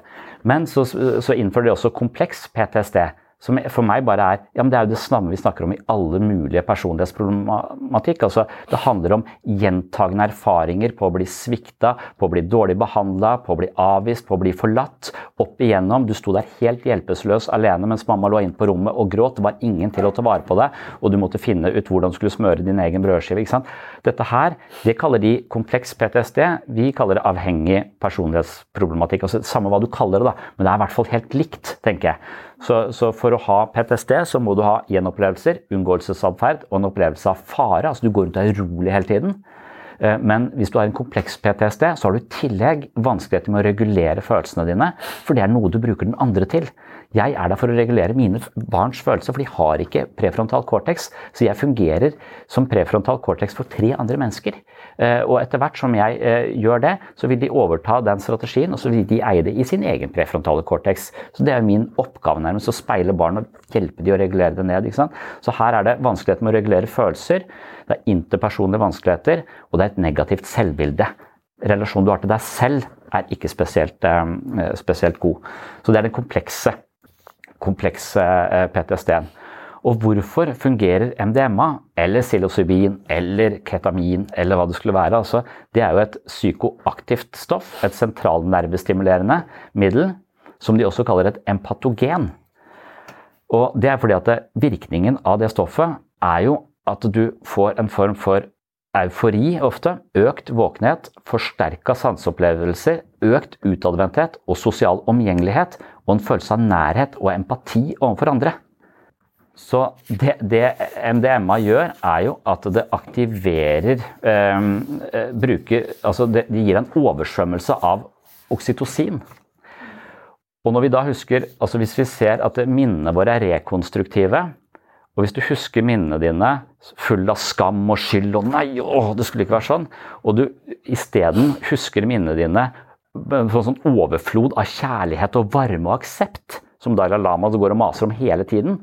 Men så, så innfører de også kompleks PTSD som for meg bare er ja, men Det er jo det samme vi snakker om i alle mulige personlighetsproblematikk. altså Det handler om gjentagende erfaringer på å bli svikta, på å bli dårlig behandla, på å bli avvist, på å bli forlatt. Opp igjennom. Du sto der helt hjelpeløs alene mens mamma lå inne på rommet og gråt. Det var ingen til å ta vare på deg, og du måtte finne ut hvordan du skulle smøre din egen brødskive. ikke sant? Dette her det kaller de kompleks PTSD. Vi kaller det avhengig personlighetsproblematikk. altså Samme hva du kaller det, da, men det er i hvert fall helt likt, tenker jeg. Så, så, for å ha PTSD så må du ha gjenopplevelser, unngåelsesatferd og en opplevelse av fare. Altså du går rundt og er urolig hele tiden. Eh, men hvis du har en kompleks PTSD, så har du i tillegg vanskeligheter med å regulere følelsene dine, for det er noe du bruker den andre til. Jeg er der for å regulere mine barns følelser, for de har ikke prefrontal cortex. Så jeg fungerer som prefrontal cortex for tre andre mennesker. Eh, og etter hvert som jeg eh, gjør det, så vil de overta den strategien, og så vil de eie det i sin egen prefrontale cortex. Så det er min oppgave nærmest, å speile barn og hjelpe de å regulere det ned. Så her er det vanskeligheter med å regulere følelser, det er interpersonlige vanskeligheter, og det er et negativt selvbilde. Relasjonen du har til deg selv, er ikke spesielt, eh, spesielt god. Så det er den komplekse, komplekse PTSD-en. Og hvorfor fungerer MDMA eller psilocybin eller ketamin eller hva det skulle være? Altså, det er jo et psykoaktivt stoff, et sentralnervestimulerende middel, som de også kaller et empatogen. Og det er fordi at virkningen av det stoffet er jo at du får en form for eufori ofte, økt våkenhet, forsterka sanseopplevelser, økt utadvendthet og sosial omgjengelighet, og en følelse av nærhet og empati overfor andre. Så det, det, MDMA gjør, er jo at det aktiverer ehm, eh, bruker, altså det, det, gir en oversvømmelse av oksytocin. Og når vi da husker, altså Hvis vi ser at minnene våre er rekonstruktive, og hvis du husker minnene dine full av skam og skyld og 'nei, å, det skulle ikke være sånn', og du isteden husker minnene dine en sånn overflod av kjærlighet og varme og aksept, som Dalai Lama går og maser om hele tiden,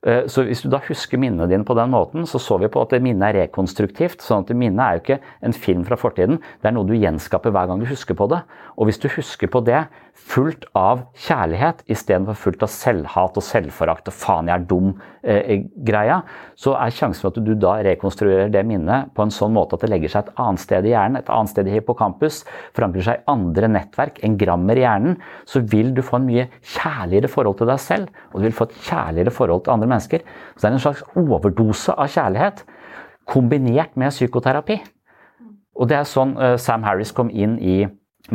Eh, så hvis du da husker minnene dine på den måten, så så vi på at minnet er rekonstruktivt. sånn at minnet er jo ikke en film fra fortiden, det er noe du gjenskaper hver gang du husker på det. Og hvis du husker på det fullt av kjærlighet istedenfor fullt av selvhat og selvforakt og 'faen, jeg er dum'-greia, eh, så er sjansen for at du da rekonstruerer det minnet på en sånn måte at det legger seg et annet sted i hjernen, et annet sted i hippocampus, forankrer seg i andre nettverk, en grammer i hjernen, så vil du få en mye kjærligere forhold til deg selv, og du vil få et kjærligere forhold til andre mennesker. Så det er en slags overdose av kjærlighet kombinert med psykoterapi. Og det er sånn uh, Sam Harris kom inn i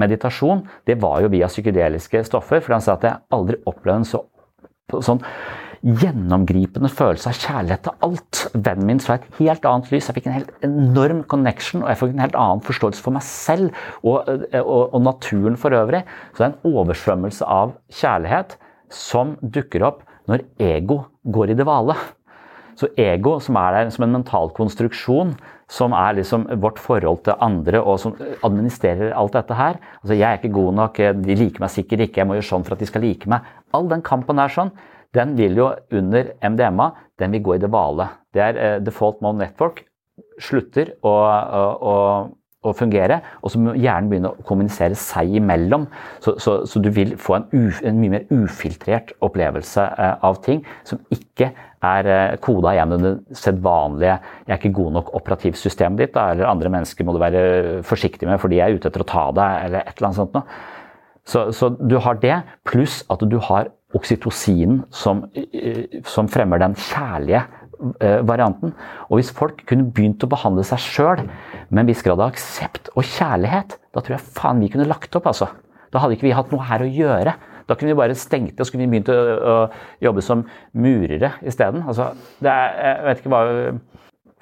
meditasjon. Det var jo via psykedeliske stoffer. For han sa at jeg aldri opplevde en så, sånn gjennomgripende følelse av kjærlighet til alt. Vennen min så et helt annet lys. Jeg fikk en helt enorm connection, og jeg fikk en helt annen forståelse for meg selv og, og, og naturen for øvrig. Så det er en oversvømmelse av kjærlighet som dukker opp når ego går i det vale. Så ego, som er der som en mental konstruksjon, som er liksom vårt forhold til andre, og som administrerer alt dette her altså 'Jeg er ikke god nok, de liker meg sikkert ikke, jeg må gjøre sånn for at de skal like meg'. All den kampen er sånn, den vil jo under MDMA den vil gå i det vale. Det er uh, default mode network slutter å, å, å å fungere, og så må hjernen begynne å kommunisere seg imellom. Så, så, så du vil få en, uf, en, mye mer ufiltrert opplevelse eh, av ting som ikke er eh, koda gjennom det sedvanlige 'jeg er ikke god nok operativsystemet ditt', eller 'andre mennesker må du være forsiktig med, for de er ute etter å ta deg', eller et eller annet sånt noe. Så, så, du har det, pluss at du har oksytocinen som, eh, som fremmer den kjærlige varianten. Og hvis folk kunne begynt å behandle seg sjøl med en viss grad av aksept og kjærlighet, da tror jeg faen vi kunne lagt opp, altså. Da hadde ikke vi hatt noe her å gjøre. Da kunne vi bare stengt det og så kunne vi begynt å, å jobbe som murere isteden. Altså, det er, jeg vet ikke hva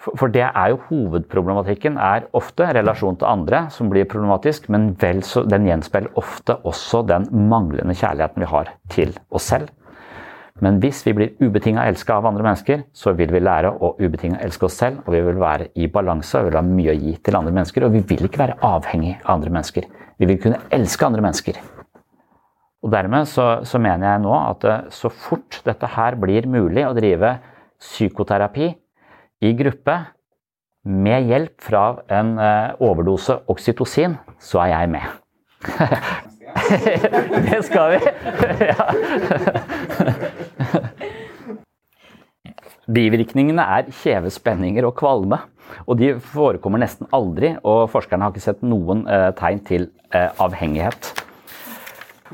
For det er jo hovedproblematikken er ofte relasjon til andre som blir problematisk, men vel så, den gjenspeiler ofte også den manglende kjærligheten vi har til oss selv. Men hvis vi blir ubetinga elska av andre mennesker, så vil vi lære å ubetinga elske oss selv, og vi vil være i balanse og vil ha mye å gi til andre mennesker. Og vi vil ikke være avhengig av andre mennesker. Vi vil kunne elske andre mennesker. Og Dermed så, så mener jeg nå at eh, så fort dette her blir mulig å drive psykoterapi i gruppe med hjelp fra en eh, overdose oksytocin, så er jeg med. det skal vi! ja. Bivirkningene er kjeve spenninger og kvalme. Og de forekommer nesten aldri, og forskerne har ikke sett noen eh, tegn til eh, avhengighet.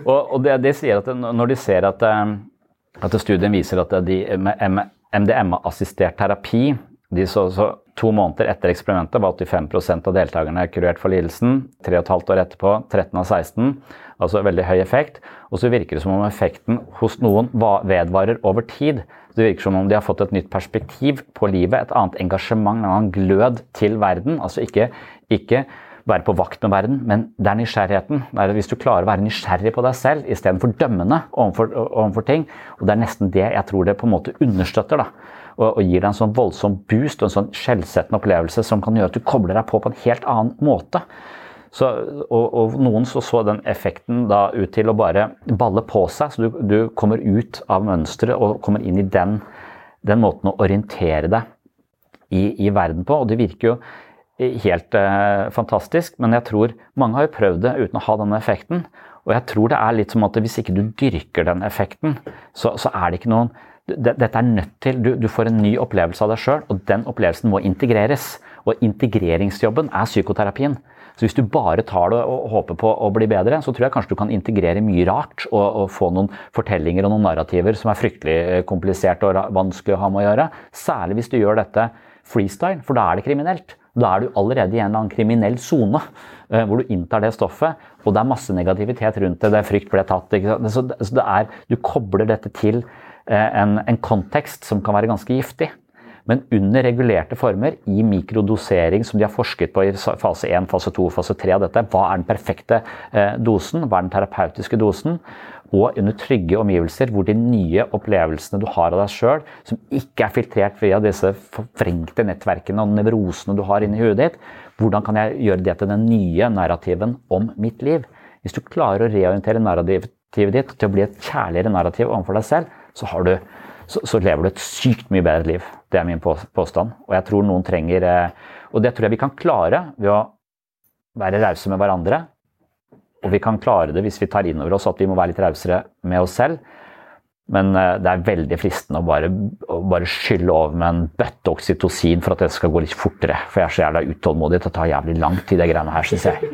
Og, det, det, sier at Når de ser at, eh, at studien viser at de med MDMA-assistert terapi de så, så, To måneder etter eksperimentet var 85% av deltakerne kurert for lidelsen. Tre og et halvt år etterpå 13 av 16. Altså veldig høy effekt. Og så virker det som om effekten hos noen vedvarer over tid. Det virker som om de har fått et nytt perspektiv på livet, et annet engasjement, en annen glød til verden. Altså ikke, ikke være på vakt med verden, men det er nysgjerrigheten. Det er hvis du klarer å være nysgjerrig på deg selv istedenfor dømmende overfor, overfor, ting. Og det er nesten det jeg tror det på en måte understøtter. da og, og gir deg en sånn voldsom boost og en sånn skjellsettende opplevelse som kan gjøre at du kobler deg på på en helt annen måte. Så, og, og, noen så, så den effekten da ut til å bare balle på seg, så du, du kommer ut av mønsteret og kommer inn i den, den måten å orientere deg i, i, verden på. Og det virker jo helt eh, fantastisk, men jeg tror mange har jo prøvd det uten å ha denne effekten. Og jeg tror det er litt som at hvis ikke du dyrker den effekten, så, så er det ikke noen dette er nødt til, du, du får en ny opplevelse av deg sjøl, og den opplevelsen må integreres. Og integreringsjobben er psykoterapien. Så hvis du bare tar det og håper på å bli bedre, så tror jeg kanskje du kan integrere mye rart og, og få noen fortellinger og noen narrativer som er fryktelig kompliserte og vanskelig å ha med å gjøre. Særlig hvis du gjør dette freestyle, for da er det kriminelt. Da er du allerede i en eller annen kriminell sone eh, hvor du inntar det stoffet, og det er masse negativitet rundt det. det er frykt ble tatt. Så, det er, du kobler dette til Eh, en, en kontekst som kan være ganske giftig. Men under regulerte former, i mikrodosering som de har forsket på i fase 1, fase 2, fase 3 av dette, hva er den perfekte eh, dosen, hva er den terapeutiske dosen? Og under trygge omgivelser hvor de nye opplevelsene du har av deg sjøl, som ikke er filtrert via disse forvrengte nettverkene og nevrosene du har inni huet ditt, hvordan kan jeg gjøre det til den nye narrativen om mitt liv? Hvis du klarer å reorientere narrativet ditt til å bli et kjærligere narrativ overfor deg selv, så, har du, så, så, lever du et sykt mye bedre liv. Det er min påstand. Og jeg tror noen trenger eh, Og det tror jeg vi kan klare ved å være rause med hverandre. Og vi kan klare det hvis vi tar inn over oss at vi må være litt rausere med oss selv. Men eh, det er veldig fristende å bare, å bare skylle over med en bøtte oksytocin for at det skal gå litt fortere. For jeg er så jævla utålmodig. Det tar jævlig lang tid, det greiene her, syns jeg.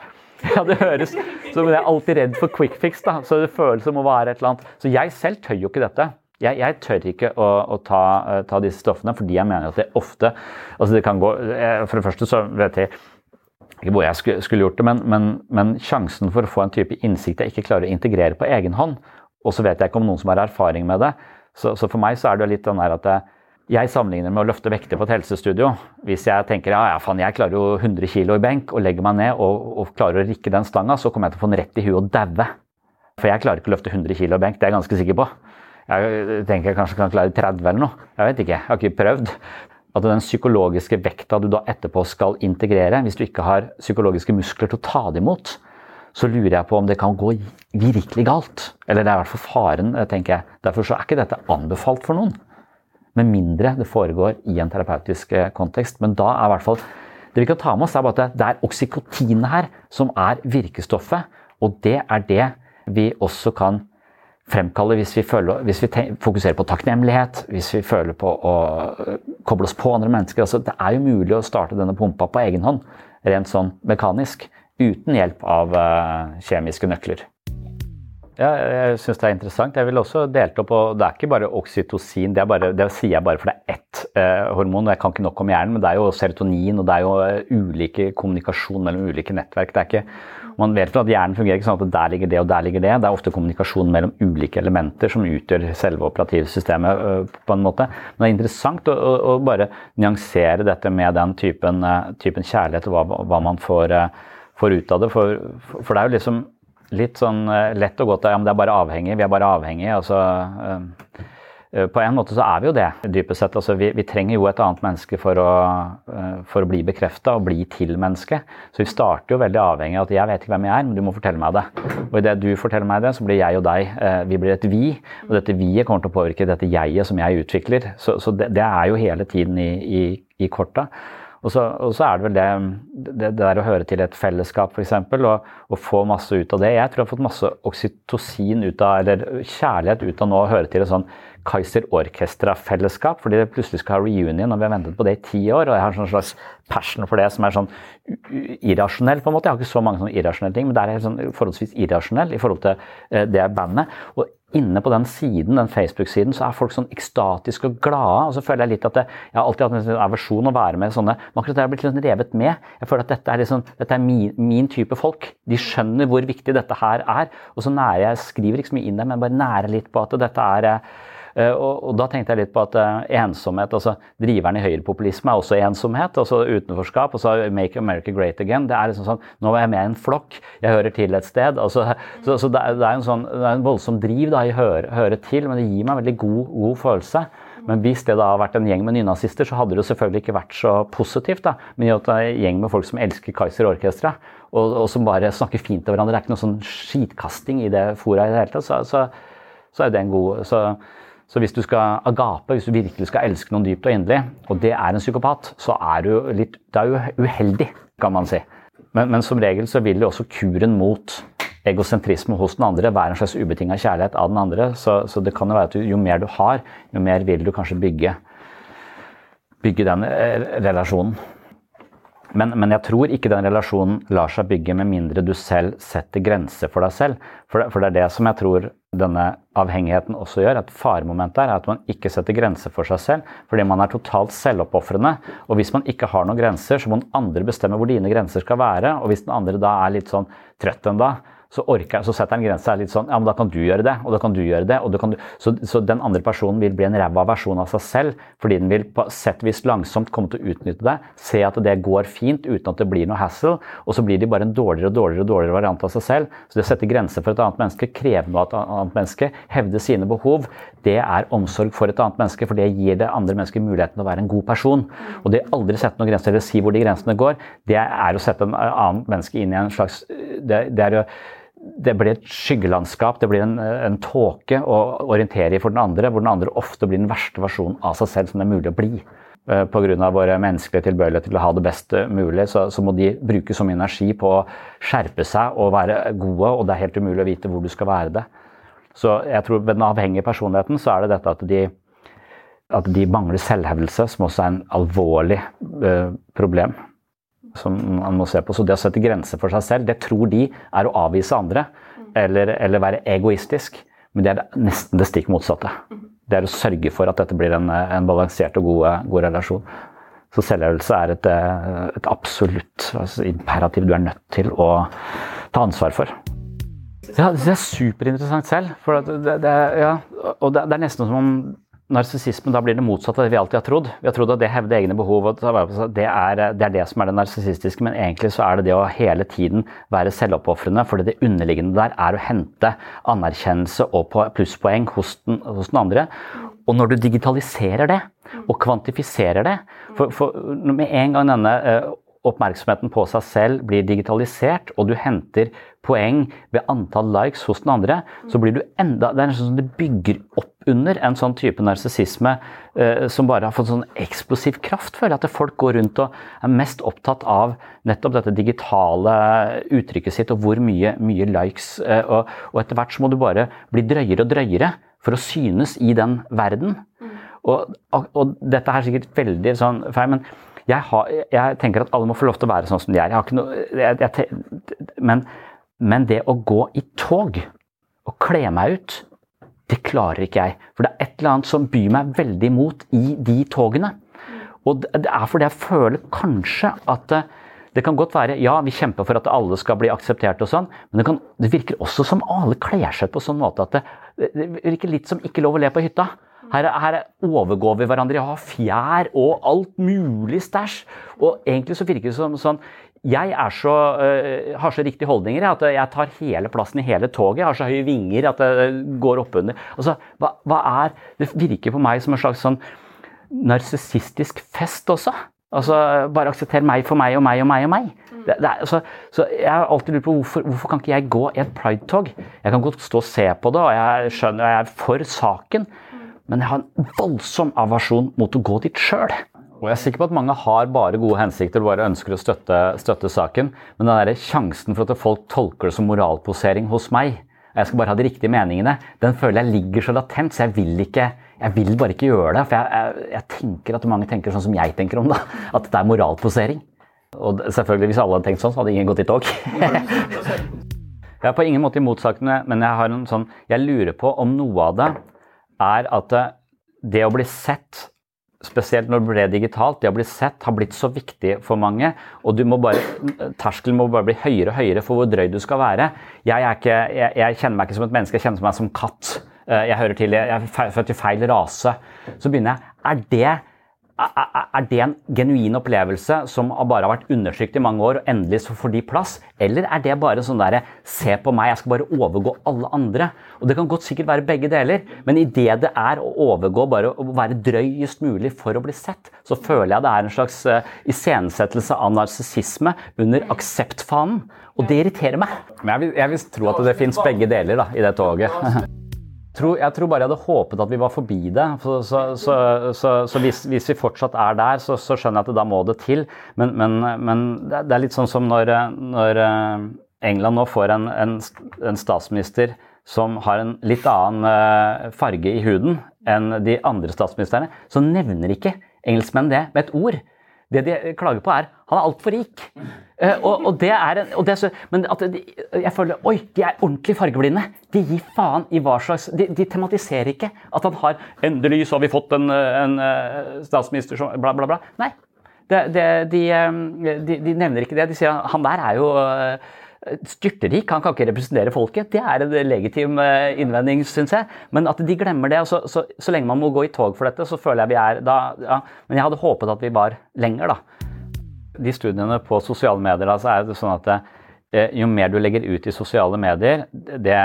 Ja, det høres som Jeg er alltid redd for quick fix, da. så det føles som å være et eller annet. Så jeg selv tør jo ikke dette. Jeg, jeg tør ikke å, å ta, uh, ta, disse stoffene fordi jeg mener at det ofte altså det kan gå, eh, For det første så vet jeg ikke hvor jeg skulle, skulle gjort det, men, men, men, sjansen for å få en type innsikt jeg ikke klarer å integrere på egen hånd, og så vet jeg ikke om noen som har erfaring med det, så, så for meg så er det litt den der at jeg, jeg sammenligner med å løfte vekter på et helsestudio. Hvis jeg tenker ja, ja, faen, jeg klarer jo 100 kg i benk og legger meg ned og, og klarer å rikke den stanga, så kommer jeg til å få den rett i huet og daue. For jeg klarer ikke å løfte 100 kg i benk, det er jeg ganske sikker på. Jeg tenker jeg kanskje kan klare 30 eller noe. Jeg vet ikke, jeg har ikke prøvd. At den psykologiske vekta du da etterpå skal integrere, hvis du ikke har psykologiske muskler til å ta det imot, så lurer jeg på om det kan gå virkelig galt. Eller det er i hvert fall faren, tenker jeg. Derfor så er ikke dette anbefalt for noen. Med mindre det foregår i en terapeutisk eh, kontekst. Men da er i hvert fall det vi kan ta med oss, er bare at det er oksykotinet her som er virkestoffet. Og det er det vi også kan fremkalle hvis vi, føler, hvis vi fokuserer på takknemlighet, hvis vi føler på å eh, koble oss på andre mennesker. Altså, det er jo mulig å starte denne pumpa på egen hånd, rent sånn mekanisk, uten hjelp av uh, kjemiske nøkler. Ja, jeg syns det er interessant. Jeg vil også delt opp, og Det er ikke bare oksytocin, det, det sier jeg bare for det er ett uh, hormon. og Jeg kan ikke nok om hjernen, men det er jo serotonin og det er jo ulike kommunikasjon mellom ulike nettverk. det er ikke man vet at hjernen fungerer ikke sånn at der ligger det og der ligger det. Det er ofte kommunikasjon mellom ulike elementer som utgjør selve operativsystemet. Øh, på en måte. Men det er interessant å, å, bare nyansere dette med den typen, øh, typen kjærlighet og hva, hva man får, øh, får, ut av det. For, for, det er jo liksom litt sånn lett og godt ja, men det er bare avhengig, vi er bare avhengige. altså på en måte så er vi jo det, dypest sett. Altså, vi, vi, trenger jo et annet menneske for å, eh, for å bli bekrefta og bli til menneske. Så vi starter jo veldig avhengig av at jeg vet ikke hvem jeg er, men du må fortelle meg det. Og idet du forteller meg det, så blir jeg og deg eh, vi blir et vi. Og dette vi-et kommer til å påvirke dette jeget som jeg utvikler. Så, så det, det, er jo hele tiden i, i, i korta. Og så, og så, er det vel det, det, det, der å høre til et fellesskap, f.eks., og, og få masse ut av det. Jeg tror jeg har fått masse oksytocin ut av, eller kjærlighet ut av nå å høre til et sånn Kaiser Orkestra-fellesskap, fordi det plutselig skal ha reunion, og vi har ventet på det i ti år. Og jeg har sånn slags passion for det som er sånn irrasjonell, på en måte. Jeg har ikke så mange sånne irrasjonelle ting, men det er sånn forholdsvis irrasjonell i forhold til eh, det bandet. Og inne på den siden, den Facebook-siden, så er folk sånn ekstatiske og glade. Og så føler jeg litt at det, jeg har alltid hatt en aversjon å være med sånne Men akkurat det har blitt litt revet med. Jeg føler at dette er, liksom, dette er min, min, type folk. De skjønner hvor viktig dette her er. Og så nærer jeg skriver ikke så mye inn der, men bare nærer litt på at dette er Eh, og, og, da tenkte jeg litt på at uh, ensomhet, altså Driveren i høyrepopulisme er også ensomhet. altså Utenforskap. og så Make America Great Again. det er liksom sånn, Nå er jeg med i en flokk, jeg hører til et sted. altså Så, så det, er, en sånn, det er en voldsom driv da, i høre, høre til, men det gir meg en veldig god, god følelse. Men hvis det da har vært en gjeng med nynazister, så hadde det jo selvfølgelig ikke vært så positivt. da, Men at det er en gjeng med folk som elsker Kaiser Orkestra, og, og, som bare snakker fint til hverandre. Det er ikke noe sånn skitkasting i det fora i det hele tatt. Så, så, så er det en god så, så hvis du skal agape, hvis du virkelig skal elske noen dypt og inderlig, og det er en psykopat, så er du litt det er jo uheldig, kan man si. Men, men, som regel så vil jo også kuren mot egosentrisme hos den andre være en slags ubetinga kjærlighet av den andre. Så, så, det kan jo være at jo mer du har, jo mer vil du kanskje bygge, bygge den eh, relasjonen. Men, men, jeg tror ikke den relasjonen lar seg bygge med mindre du selv setter grenser for deg selv. For det, for det er det som jeg tror denne avhengigheten også gjør. Et faremoment der er at man ikke setter grenser for seg selv, fordi man er totalt selvoppofrende. Og hvis man ikke har noen grenser, så må den andre bestemme hvor dine grenser skal være. Og hvis den andre da er litt sånn trøtt en dag, så, orker, så setter han grensa litt sånn Ja, men da kan du gjøre det, og da kan du gjøre det. og du, så, så, den andre personen vil bli en ræva versjon av seg selv, fordi den vil på sett vis langsomt komme til å utnytte det, se at det går fint uten at det blir noe hassle, og så blir de bare en dårligere og dårligere, dårligere variant av seg selv. Så det å sette grenser for et annet menneske, kreve noe av et annet menneske, hevde sine behov, det er omsorg for et annet menneske, for det gir det andre mennesket muligheten til å være en god person. Og det å aldri sette noen grenser, eller si hvor de grensene går, det er å sette en annen menneske inn i en slags det, det er jo det blir et skyggelandskap, det blir en, en tåke å orientere i for den andre, hvor den andre ofte blir den verste versjonen av seg selv som det er mulig å bli. Eh, Pga. våre menneskelige tilbøyeligheter til å ha det best mulig, så, så, må de bruke så mye energi på å skjerpe seg og være gode, og det er helt umulig å vite hvor du skal være det. Så jeg tror ved den avhengige personligheten så er det dette at de, at de mangler selvhevdelse, som også er en alvorlig uh, problem som man må se på. Så det å sette grenser for seg selv, det tror de er å avvise andre. Eller, eller være egoistisk. Men det er nesten det stikk motsatte. Det er å sørge for at dette blir en, en balansert og god, god relasjon. Så selvhevelse er et, et absolutt altså imperativ du er nødt til å ta ansvar for. Ja, det er superinteressant selv. Det, det, ja, og det, det er nesten som om narsissisme, da blir det motsatt av det vi alltid har trodd. Vi har trodd at det hevder egne behov, det er, det er det som er det narsissistiske. Men egentlig så er det det å hele tiden være selvoppofrende, fordi det underliggende der er å hente anerkjennelse og plusspoeng hos den, hos den andre. Og når du digitaliserer det, og kvantifiserer det for, for Med en gang denne uh, oppmerksomheten på seg selv blir digitalisert, og du henter poeng ved antall likes hos den andre, så blir du enda Det er nesten som det bygger opp under en sånn type narsissisme eh, som bare har fått sånn eksplosiv kraft. Føler jeg at folk går rundt og er mest opptatt av nettopp dette digitale uttrykket sitt og hvor mye, mye likes. eh, og, og, etter hvert så må du bare bli drøyere og drøyere for å synes i den verden. Og, og, og dette er sikkert veldig sånn feil, men jeg, har, jeg, tenker at alle må få lov til å være sånn som de er. Jeg har ikke Noe, jeg, jeg, men, men, det å gå i tog, og kle meg ut, det klarer ikke jeg. For det er et eller annet som byr meg veldig imot i de togene. Og det er fordi jeg føler kanskje at det, det kan godt være ja, vi kjemper for at alle skal bli akseptert, og sånn, men det, kan, det virker også som alle kler seg på sånn måte at det, det virker litt som ikke lov å le på hytta. Her, her, overgår vi hverandre. Jeg har fjær og alt mulig stæsj. Og egentlig så virker det som sånn jeg så, uh, har så riktige holdninger at jeg tar hele plassen i hele toget. Jeg har så høye vinger at det går oppunder. Altså, hva, hva er Det virker på meg som en slags sånn narsissistisk fest også. Altså, Bare aksepter meg for meg og meg og meg og meg. Det, det er, altså, så Jeg har alltid lurt på hvorfor, hvorfor kan ikke jeg gå i et pridetog? Jeg kan godt stå og se på det, og jeg skjønner jeg er for saken, men jeg har en voldsom avasjon mot å gå dit sjøl. Og jeg er sikker på at mange har bare gode hensikter og bare ønsker å støtte, støtte saken, men den der sjansen for at folk tolker det som moralposering hos meg, og jeg skal bare ha de riktige meningene, den føler jeg ligger så latent, så jeg vil, ikke, jeg vil bare ikke gjøre det. For jeg, jeg, jeg, tenker at mange tenker sånn som jeg tenker om det, at det er moralposering. Og selvfølgelig, hvis alle hadde tenkt sånn, så hadde ingen gått i tog. jeg er på ingen måte imot sakene, men jeg, har en sånn, jeg lurer på om noe av det er at det å bli sett spesielt når det ble digitalt, det å bli sett har blitt så viktig for mange. Og må bare, terskelen må bare bli høyere og høyere for hvor drøy du skal være. Jeg, ikke, jeg, jeg, kjenner meg ikke som et menneske, jeg kjenner meg som katt. Eh, jeg hører til, jeg er født i feil rase. Så begynner jeg Er det er det en genuin opplevelse som bare har vært undersøkt i mange år, og endelig så får de plass? Eller er det bare sånn derre Se på meg, jeg skal bare overgå alle andre? Og Det kan godt sikkert være begge deler, men idet det er å overgå, bare å være drøyest mulig for å bli sett, så føler jeg det er en slags uh, iscenesettelse av narsissisme under akseptfanen. Og det irriterer meg. Men jeg vil, jeg vil tro at det fins begge deler da, i det toget. jeg tror bare jeg hadde håpet at vi var forbi det. Så, så, så, så hvis, hvis, vi fortsatt er der, så, skjønner jeg at det da må det til. Men, men, men det er litt sånn som når, når eh, England nå får en, en, en, statsminister som har en litt annen eh, farge i huden enn de andre statsministrene, så nevner ikke engelskmenn det med et ord. Det de klager på, er han er altfor rik. Uh, og, og, det er, og det er så, men at de, jeg føler Oi, de er ordentlig fargeblinde. De gir faen i hva slags De, de tematiserer ikke at han har Endelig så har vi fått en, en, en statsminister som bla, bla, bla. Nei. Det, det, de, de, de, nevner ikke det. De sier han der er jo styrterik, han kan ikke representere folket. Det er en legitim eh, innvending, syns jeg. Men at de glemmer det. Så, så, så, lenge man må gå i tog for dette, så føler jeg vi er da ja. Men jeg hadde håpet at vi var lenger, da. De studiene på sosiale medier, så altså, er det sånn at Eh, jo mer du legger ut i sosiale medier, det,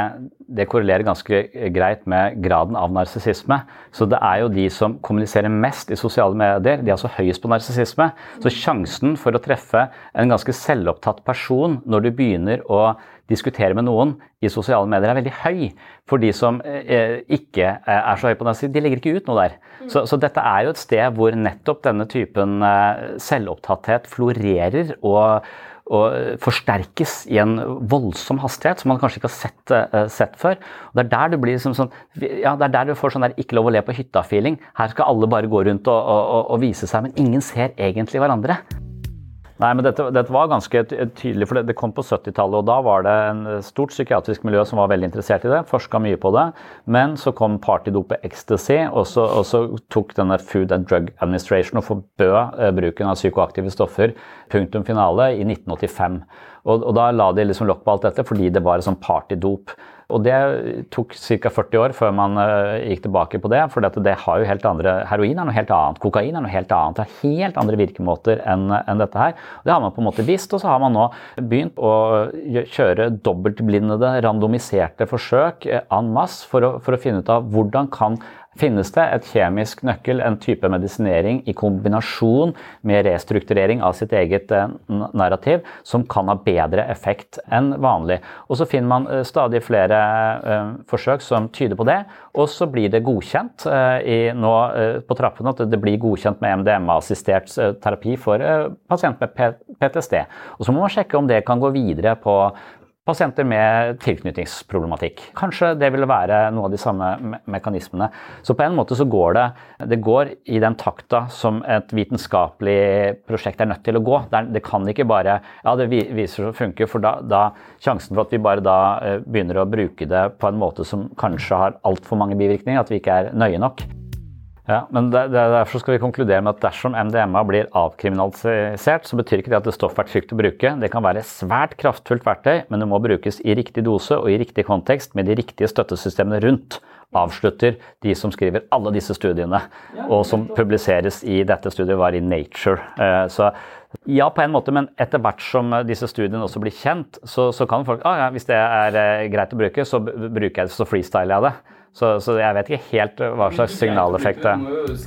det, korrelerer ganske greit med graden av narsissisme. Så det er jo de som kommuniserer mest i sosiale medier, de er altså høyest på narsissisme. Så sjansen for å treffe en ganske selvopptatt person når du begynner å diskutere med noen i sosiale medier, er veldig høy. For de som eh, ikke er så høye på narsissisme, de legger ikke ut noe der. Så, så, dette er jo et sted hvor nettopp denne typen eh, selvopptatthet florerer. og og forsterkes i en voldsom hastighet som man kanskje ikke har sett, uh, sett før. Og det er der du blir liksom sånn, ja, det er der du får sånn der ikke lov å le på hytta-feeling. Her skal alle bare gå rundt og, og, og vise seg, men ingen ser egentlig hverandre. Nei, men dette, dette, var ganske tydelig, for det, kom på 70-tallet. Og da var det en stort psykiatrisk miljø som var veldig interessert i det. Forska mye på det. Men så kom partydopet ecstasy, og så, og så, tok denne Food and Drug Administration og forbød eh, bruken av psykoaktive stoffer. Punktum finale i 1985. Og, og da la de liksom lokk på alt dette fordi det var et sånn partydop. Og det tok ca. 40 år før man uh, gikk tilbake på det. For det har jo helt andre Heroin er noe helt annet. Kokain er noe helt annet. Det har helt andre virkemåter enn en dette her. Det har man på en måte visst, og så har man nå begynt å kjøre dobbeltblindede, randomiserte forsøk eh, en masse for å, for å finne ut av hvordan kan finnes det et kjemisk nøkkel, en type medisinering i kombinasjon med restrukturering av sitt eget eh, narrativ, som kan ha bedre effekt enn vanlig. Og Så finner man eh, stadig flere uh, forsøk som tyder på det, og så blir det godkjent nå på trappene at det blir godkjent med MDMA-assistert terapi for pasienter med PTSD. Og Så må man sjekke om det kan gå videre på pasienter med tilknytningsproblematikk. Kanskje det vil være noe av de samme me mekanismene. Så på en måte så går det det går i den takta som et vitenskapelig prosjekt er nødt til å gå. Det, kan ikke bare Ja, det viser seg å funke, for da, da sjansen for at vi bare da eh, begynner å bruke det på en måte som kanskje har altfor mange bivirkninger, at vi ikke er nøye nok. Ja, men Derfor skal vi konkludere med at dersom MDMA blir avkriminalisert, så betyr ikke det at det stoffet er trygt å bruke. Det kan være svært kraftfullt verktøy, men det må brukes i riktig dose og i riktig kontekst med de riktige støttesystemene rundt. Avslutter de som skriver alle disse studiene, og som publiseres i dette studiet, var i Nature. Eh, så ja, på en måte, men etter hvert som disse studiene også blir kjent, så, så kan folk ah, ja, Hvis det er eh, greit å bruke, så bruker jeg det, så freestyler jeg det. Så, så, jeg vet ikke helt hva slags signaleffekt det er.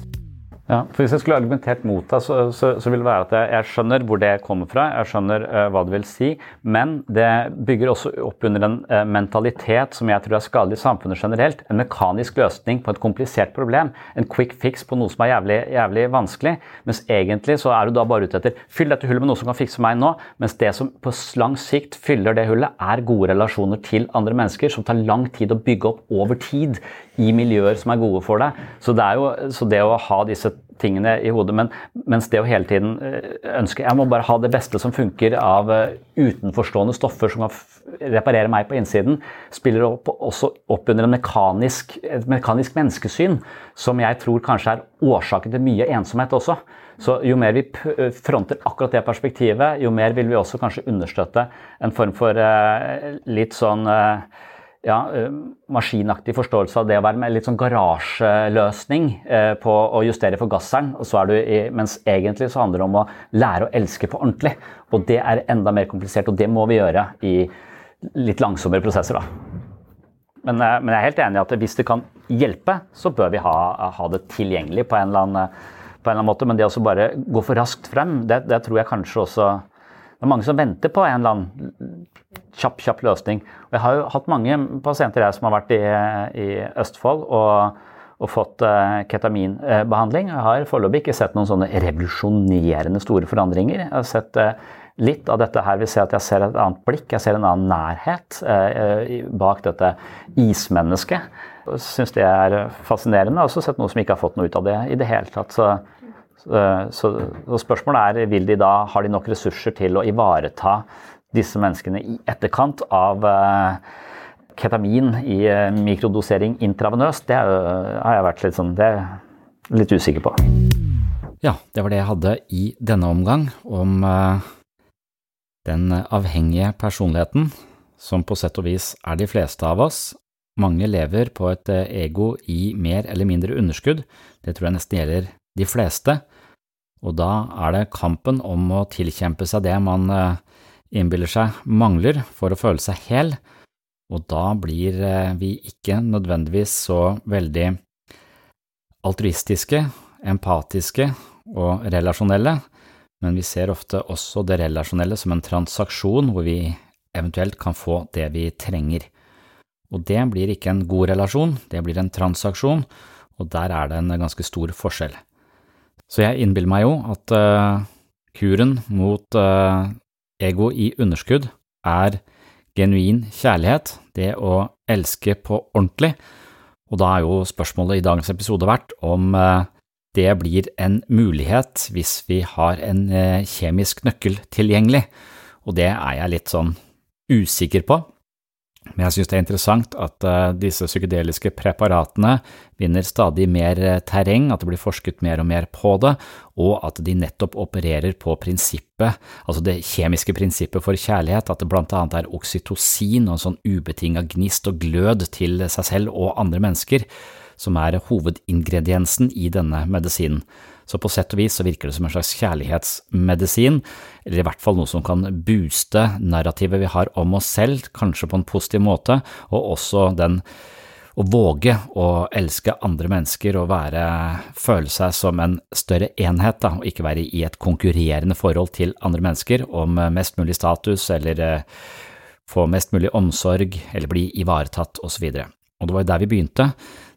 Ja, for Hvis jeg skulle argumentert mot deg, så, så, så, vil det være at jeg, jeg, skjønner hvor det kommer fra, jeg skjønner uh, hva det vil si, men det bygger også opp under en uh, mentalitet som jeg tror er skadelig i samfunnet generelt. En mekanisk løsning på et komplisert problem. En quick fix på noe som er jævlig, jævlig vanskelig. Mens egentlig så er du da bare ute etter fyll dette hullet med noe som kan fikse meg nå. Mens det som på lang sikt fyller det hullet, er gode relasjoner til andre mennesker som tar lang tid å bygge opp over tid i miljøer som er gode for deg. Så det, jo, så det å ha disse tingene i hodet, men, mens det å hele tiden eh, ønske Jeg må bare ha det beste som funker av eh, utenforstående stoffer som kan reparere meg på innsiden, spiller opp, også opp under mekanisk, et mekanisk menneskesyn som jeg tror kanskje er årsaken til mye ensomhet også. Så jo mer vi eh, fronter akkurat det perspektivet, jo mer vil vi også kanskje understøtte en form for litt sånn ja, eh, maskinaktig forståelse av det å være med litt sånn garasjeløsning eh, på å justere er du i, mens egentlig så handler det om å lære å elske på ordentlig. Og det er enda mer komplisert, og det må vi gjøre i litt langsommere prosesser. da. Men, eh, men jeg er helt enig i at hvis det kan hjelpe, så bør vi ha, ha det tilgjengelig på en, annen, på en, eller annen, måte. Men det å bare gå for raskt frem, det, det tror jeg kanskje også det er mange som venter på en eller annen kjapp, kjapp løsning. Jeg har jo hatt mange pasienter jeg som har vært i, i Østfold og, og fått uh, ketaminbehandling. Jeg har foreløpig ikke sett noen sånne revolusjonerende store forandringer. Jeg har sett uh, litt av dette her. Vi ser at jeg ser et annet blikk, jeg ser en annen nærhet uh, bak dette ismennesket. Syns det er fascinerende. Jeg har også sett noe som ikke har fått noe ut av det i det hele tatt. Så så, så, spørsmålet er vil de da, har de nok ressurser til å ivareta disse menneskene i etterkant av uh, ketamin i uh, mikrodosering intravenøst. Det har jeg vært litt, sånn, det er litt usikker på. Ja, det var det jeg hadde i denne omgang om den avhengige personligheten, som på sett og vis er de fleste av oss. Mange lever på et ego i mer eller mindre underskudd. Det tror jeg nesten gjelder de fleste, og da er det kampen om å tilkjempe seg det man eh, innbiller seg mangler for å føle seg hel, og da blir eh, vi ikke nødvendigvis så veldig altruistiske, empatiske og relasjonelle, men vi ser ofte også det relasjonelle som en transaksjon hvor vi eventuelt kan få det vi trenger. Og det blir ikke en god relasjon, det blir en transaksjon, og der er det en ganske stor forskjell. Så jeg innbiller meg jo at uh, kuren mot uh, ego i underskudd er genuin kjærlighet, det å elske på ordentlig, og da er jo spørsmålet i dagens episode vært om uh, det blir en mulighet hvis vi har en kjemisk nøkkel tilgjengelig, og det er jeg litt sånn usikker på. Men jeg synes det er interessant at uh, disse psykedeliske preparatene vinner stadig mer uh, terreng, at det blir forsket mer og mer på det, og at de nettopp opererer på prinsippet, altså det kjemiske prinsippet for kjærlighet, at det blant annet er oksytocin og en sånn ubetinga gnist og glød til seg selv og andre mennesker som er hovedingrediensen i denne medisinen. Så på sett og vis så virker det som en slags kjærlighetsmedisin, eller i hvert fall noe som kan booste narrativet vi har om oss selv, kanskje på en positiv måte, og også den å våge å elske andre mennesker og være, føle seg som en større enhet, da, og ikke være i et konkurrerende forhold til andre mennesker om mest mulig status eller eh, få mest mulig omsorg eller bli ivaretatt osv. Og det var jo der vi begynte,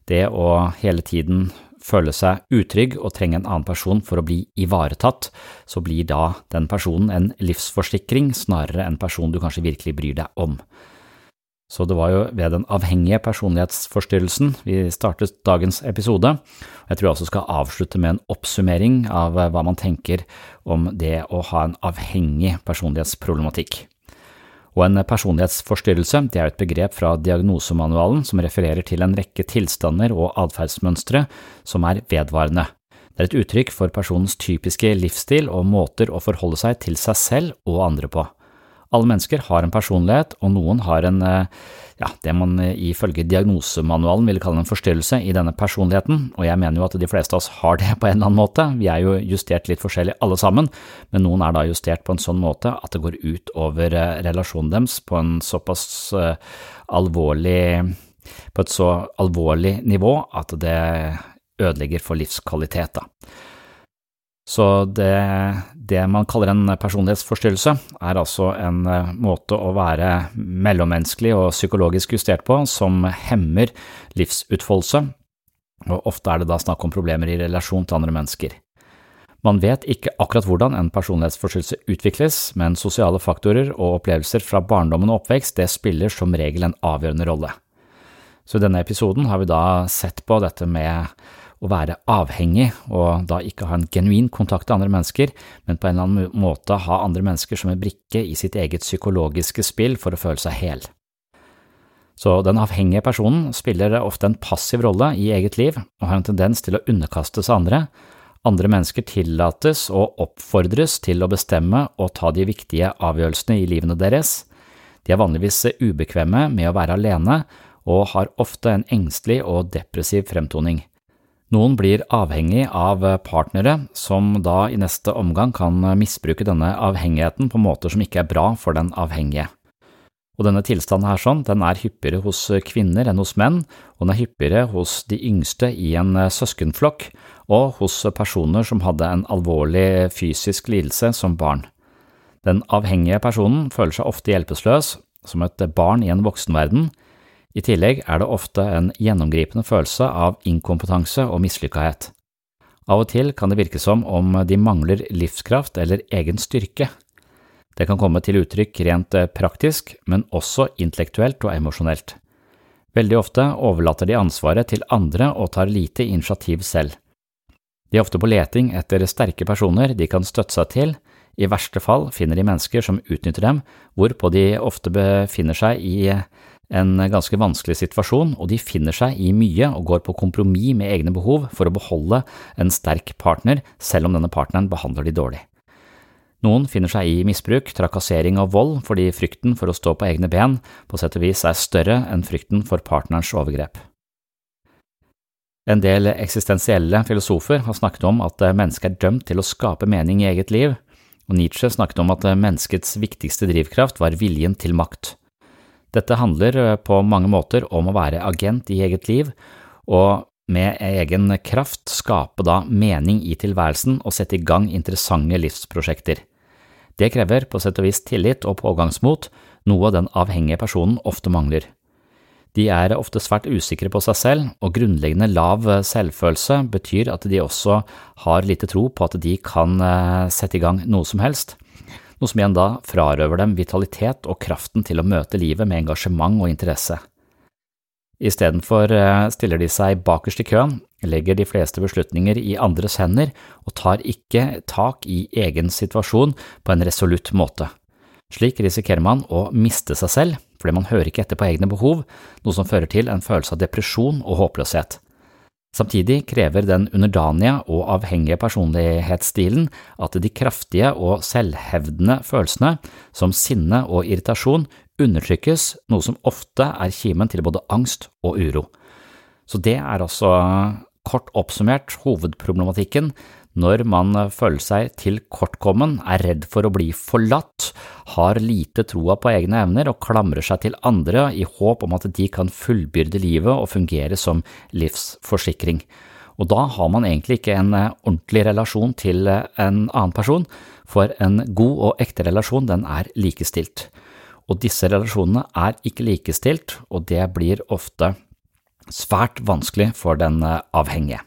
det å hele tiden føle seg utrygg og trenge en annen person for å bli ivaretatt, så blir da den personen en livsforsikring snarere en person du kanskje virkelig bryr deg om. Så det var jo ved den avhengige personlighetsforstyrrelsen vi startet dagens episode, jeg tror jeg også skal avslutte med en oppsummering av hva man tenker om det å ha en avhengig personlighetsproblematikk. Og en personlighetsforstyrrelse det er et begrep fra diagnosemanualen som refererer til en rekke tilstander og atferdsmønstre som er vedvarende. Det er et uttrykk for personens typiske livsstil og måter å forholde seg til seg selv og andre på. Alle mennesker har en personlighet, og noen har en, eh, ja, det man ifølge diagnosemanualen ville kalle en forstyrrelse i denne personligheten, og jeg mener jo at de fleste av oss har det på en eller annen måte, vi er jo justert litt forskjellig alle sammen, men noen er da justert på en sånn måte at det går ut over eh, relasjonen deres på en såpass alvorlig på et så alvorlig nivå at det ødelegger for livskvalitet, da. Så det, det, man kaller en personlighetsforstyrrelse, er altså en eh, måte å være mellommenneskelig og psykologisk justert på som hemmer livsutfoldelse, og ofte er det da snakk om problemer i relasjon til andre mennesker. Man vet ikke akkurat hvordan en personlighetsforstyrrelse utvikles, men sosiale faktorer og opplevelser fra barndommen og oppvekst det spiller som regel en avgjørende rolle. Så i denne episoden har vi da sett på dette med å være avhengig og da ikke ha en genuin kontakt til andre mennesker, men på en eller annen måte ha andre mennesker som en brikke i sitt eget psykologiske spill for å føle seg hel. Så den avhengige personen spiller ofte en passiv rolle i eget liv og har en tendens til å underkaste seg andre. Andre mennesker tillates og oppfordres til å bestemme og ta de viktige avgjørelsene i livene deres. De er vanligvis ubekvemme med å være alene og har ofte en engstelig og depressiv fremtoning. Noen blir avhengig av partnere som da i neste omgang kan misbruke denne avhengigheten på måter som ikke er bra for den avhengige. Og denne tilstanden her sånn, den er hyppigere hos kvinner enn hos menn, og den er hyppigere hos de yngste i en søskenflokk og hos personer som hadde en alvorlig fysisk lidelse som barn. Den avhengige personen føler seg ofte hjelpeløs, som et barn i en voksenverden, i tillegg er det ofte en gjennomgripende følelse av inkompetanse og mislykkahet. Av og til kan det virke som om de mangler livskraft eller egen styrke. Det kan komme til uttrykk rent praktisk, men også intellektuelt og emosjonelt. Veldig ofte overlater de ansvaret til andre og tar lite initiativ selv. De er ofte på leting etter sterke personer de kan støtte seg til, i verste fall finner de mennesker som utnytter dem, hvorpå de ofte befinner seg i en ganske vanskelig situasjon, og de finner seg i mye og går på kompromiss med egne behov for å beholde en sterk partner, selv om denne partneren behandler de dårlig. Noen finner seg i misbruk, trakassering og vold fordi frykten for å stå på egne ben på sett og vis er større enn frykten for partnerens overgrep. En del eksistensielle filosofer har snakket om at mennesket er dømt til å skape mening i eget liv, og Nietzsche snakket om at menneskets viktigste drivkraft var viljen til makt. Dette handler eh, på mange måter om å være agent i eget liv, og med egen kraft skape da mening i tilværelsen og sette i gang interessante livsprosjekter. Det krever på sett og vis tillit og pågangsmot, noe den avhengige personen ofte mangler. De er ofte svært usikre på seg selv, og grunnleggende lav selvfølelse betyr at de også har lite tro på at de kan eh, sette i gang noe som helst noe som igjen da frarøver dem vitalitet og kraften til å møte livet med engasjement og interesse. Istedenfor eh, stiller de seg bakerst i køen, legger de fleste beslutninger i andres hender og tar ikke tak i egen situasjon på en resolutt måte. Slik risikerer man å miste seg selv fordi man hører ikke etter på egne behov, noe som fører til en følelse av depresjon og håpløshet. Samtidig krever den underdanige og avhengige personlighetsstilen at de kraftige og selvhevdende følelsene, som sinne og irritasjon, undertrykkes, noe som ofte er kimen til både angst og uro. Så det er altså kort oppsummert hovedproblematikken når man føler seg tilkortkommen, er redd for å bli forlatt, har lite troa på egne evner og klamrer seg til andre i håp om at de kan fullbyrde livet og fungere som livsforsikring. Og da har man egentlig ikke en ordentlig relasjon til en annen person, for en god og ekte relasjon den er likestilt. Og disse relasjonene er ikke likestilt, og det blir ofte svært vanskelig for den avhengige.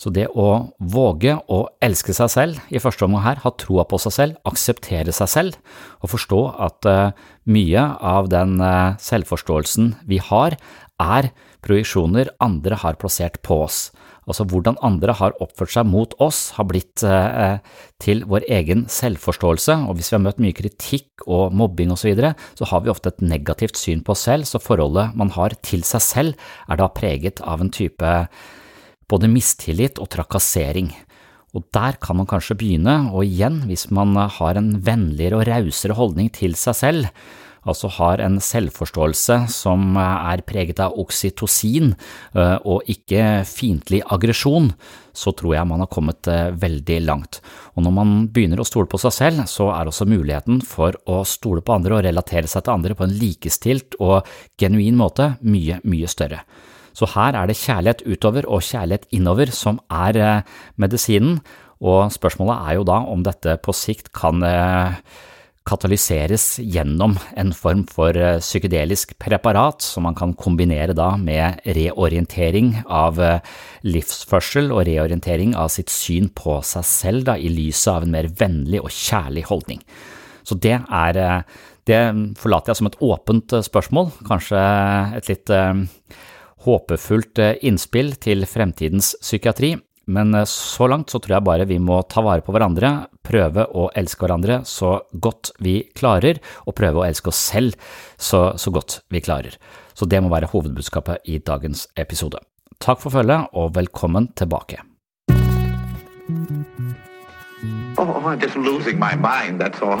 Så det å våge å elske seg selv, i første omgang her, ha troa på seg selv, akseptere seg selv, og forstå at uh, mye av den uh, selvforståelsen vi har, er projeksjoner andre har plassert på oss. Altså hvordan andre har oppført seg mot oss, har blitt eh, til vår egen selvforståelse, og hvis vi har møtt mye kritikk og mobbing osv., så, videre, så har vi ofte et negativt syn på oss selv, så forholdet man har til seg selv er da preget av en type både mistillit og trakassering. Og der kan man kanskje begynne, og igjen, hvis man har en vennligere og rausere holdning til seg selv, altså har en selvforståelse som er preget av oksytocin øh, og ikke fiendtlig aggresjon, så tror jeg man har kommet øh, veldig langt. Og når man begynner å stole på seg selv, så er også muligheten for å stole på andre og relatere seg til andre på en likestilt og genuin måte mye, mye større. Så her er det kjærlighet utover og kjærlighet innover som er eh, medisinen, og spørsmålet er jo da om dette på sikt kan eh, katalyseres gjennom en form for eh, psykedelisk preparat som man kan kombinere da med reorientering av livsførsel og reorientering av sitt syn på seg selv da, i lyset av en mer vennlig og kjærlig holdning. Så det er det forlater jeg som et åpent spørsmål, kanskje et litt håpefullt eh, innspill til fremtidens psykiatri, men eh, så langt så tror jeg bare vi må ta vare på hverandre, prøve å elske hverandre så godt vi klarer, og prøve å elske oss selv så, så godt vi klarer. Så det må være hovedbudskapet i dagens episode. Takk for følget, og velkommen tilbake. Oh, I'm just losing my mind, that's all.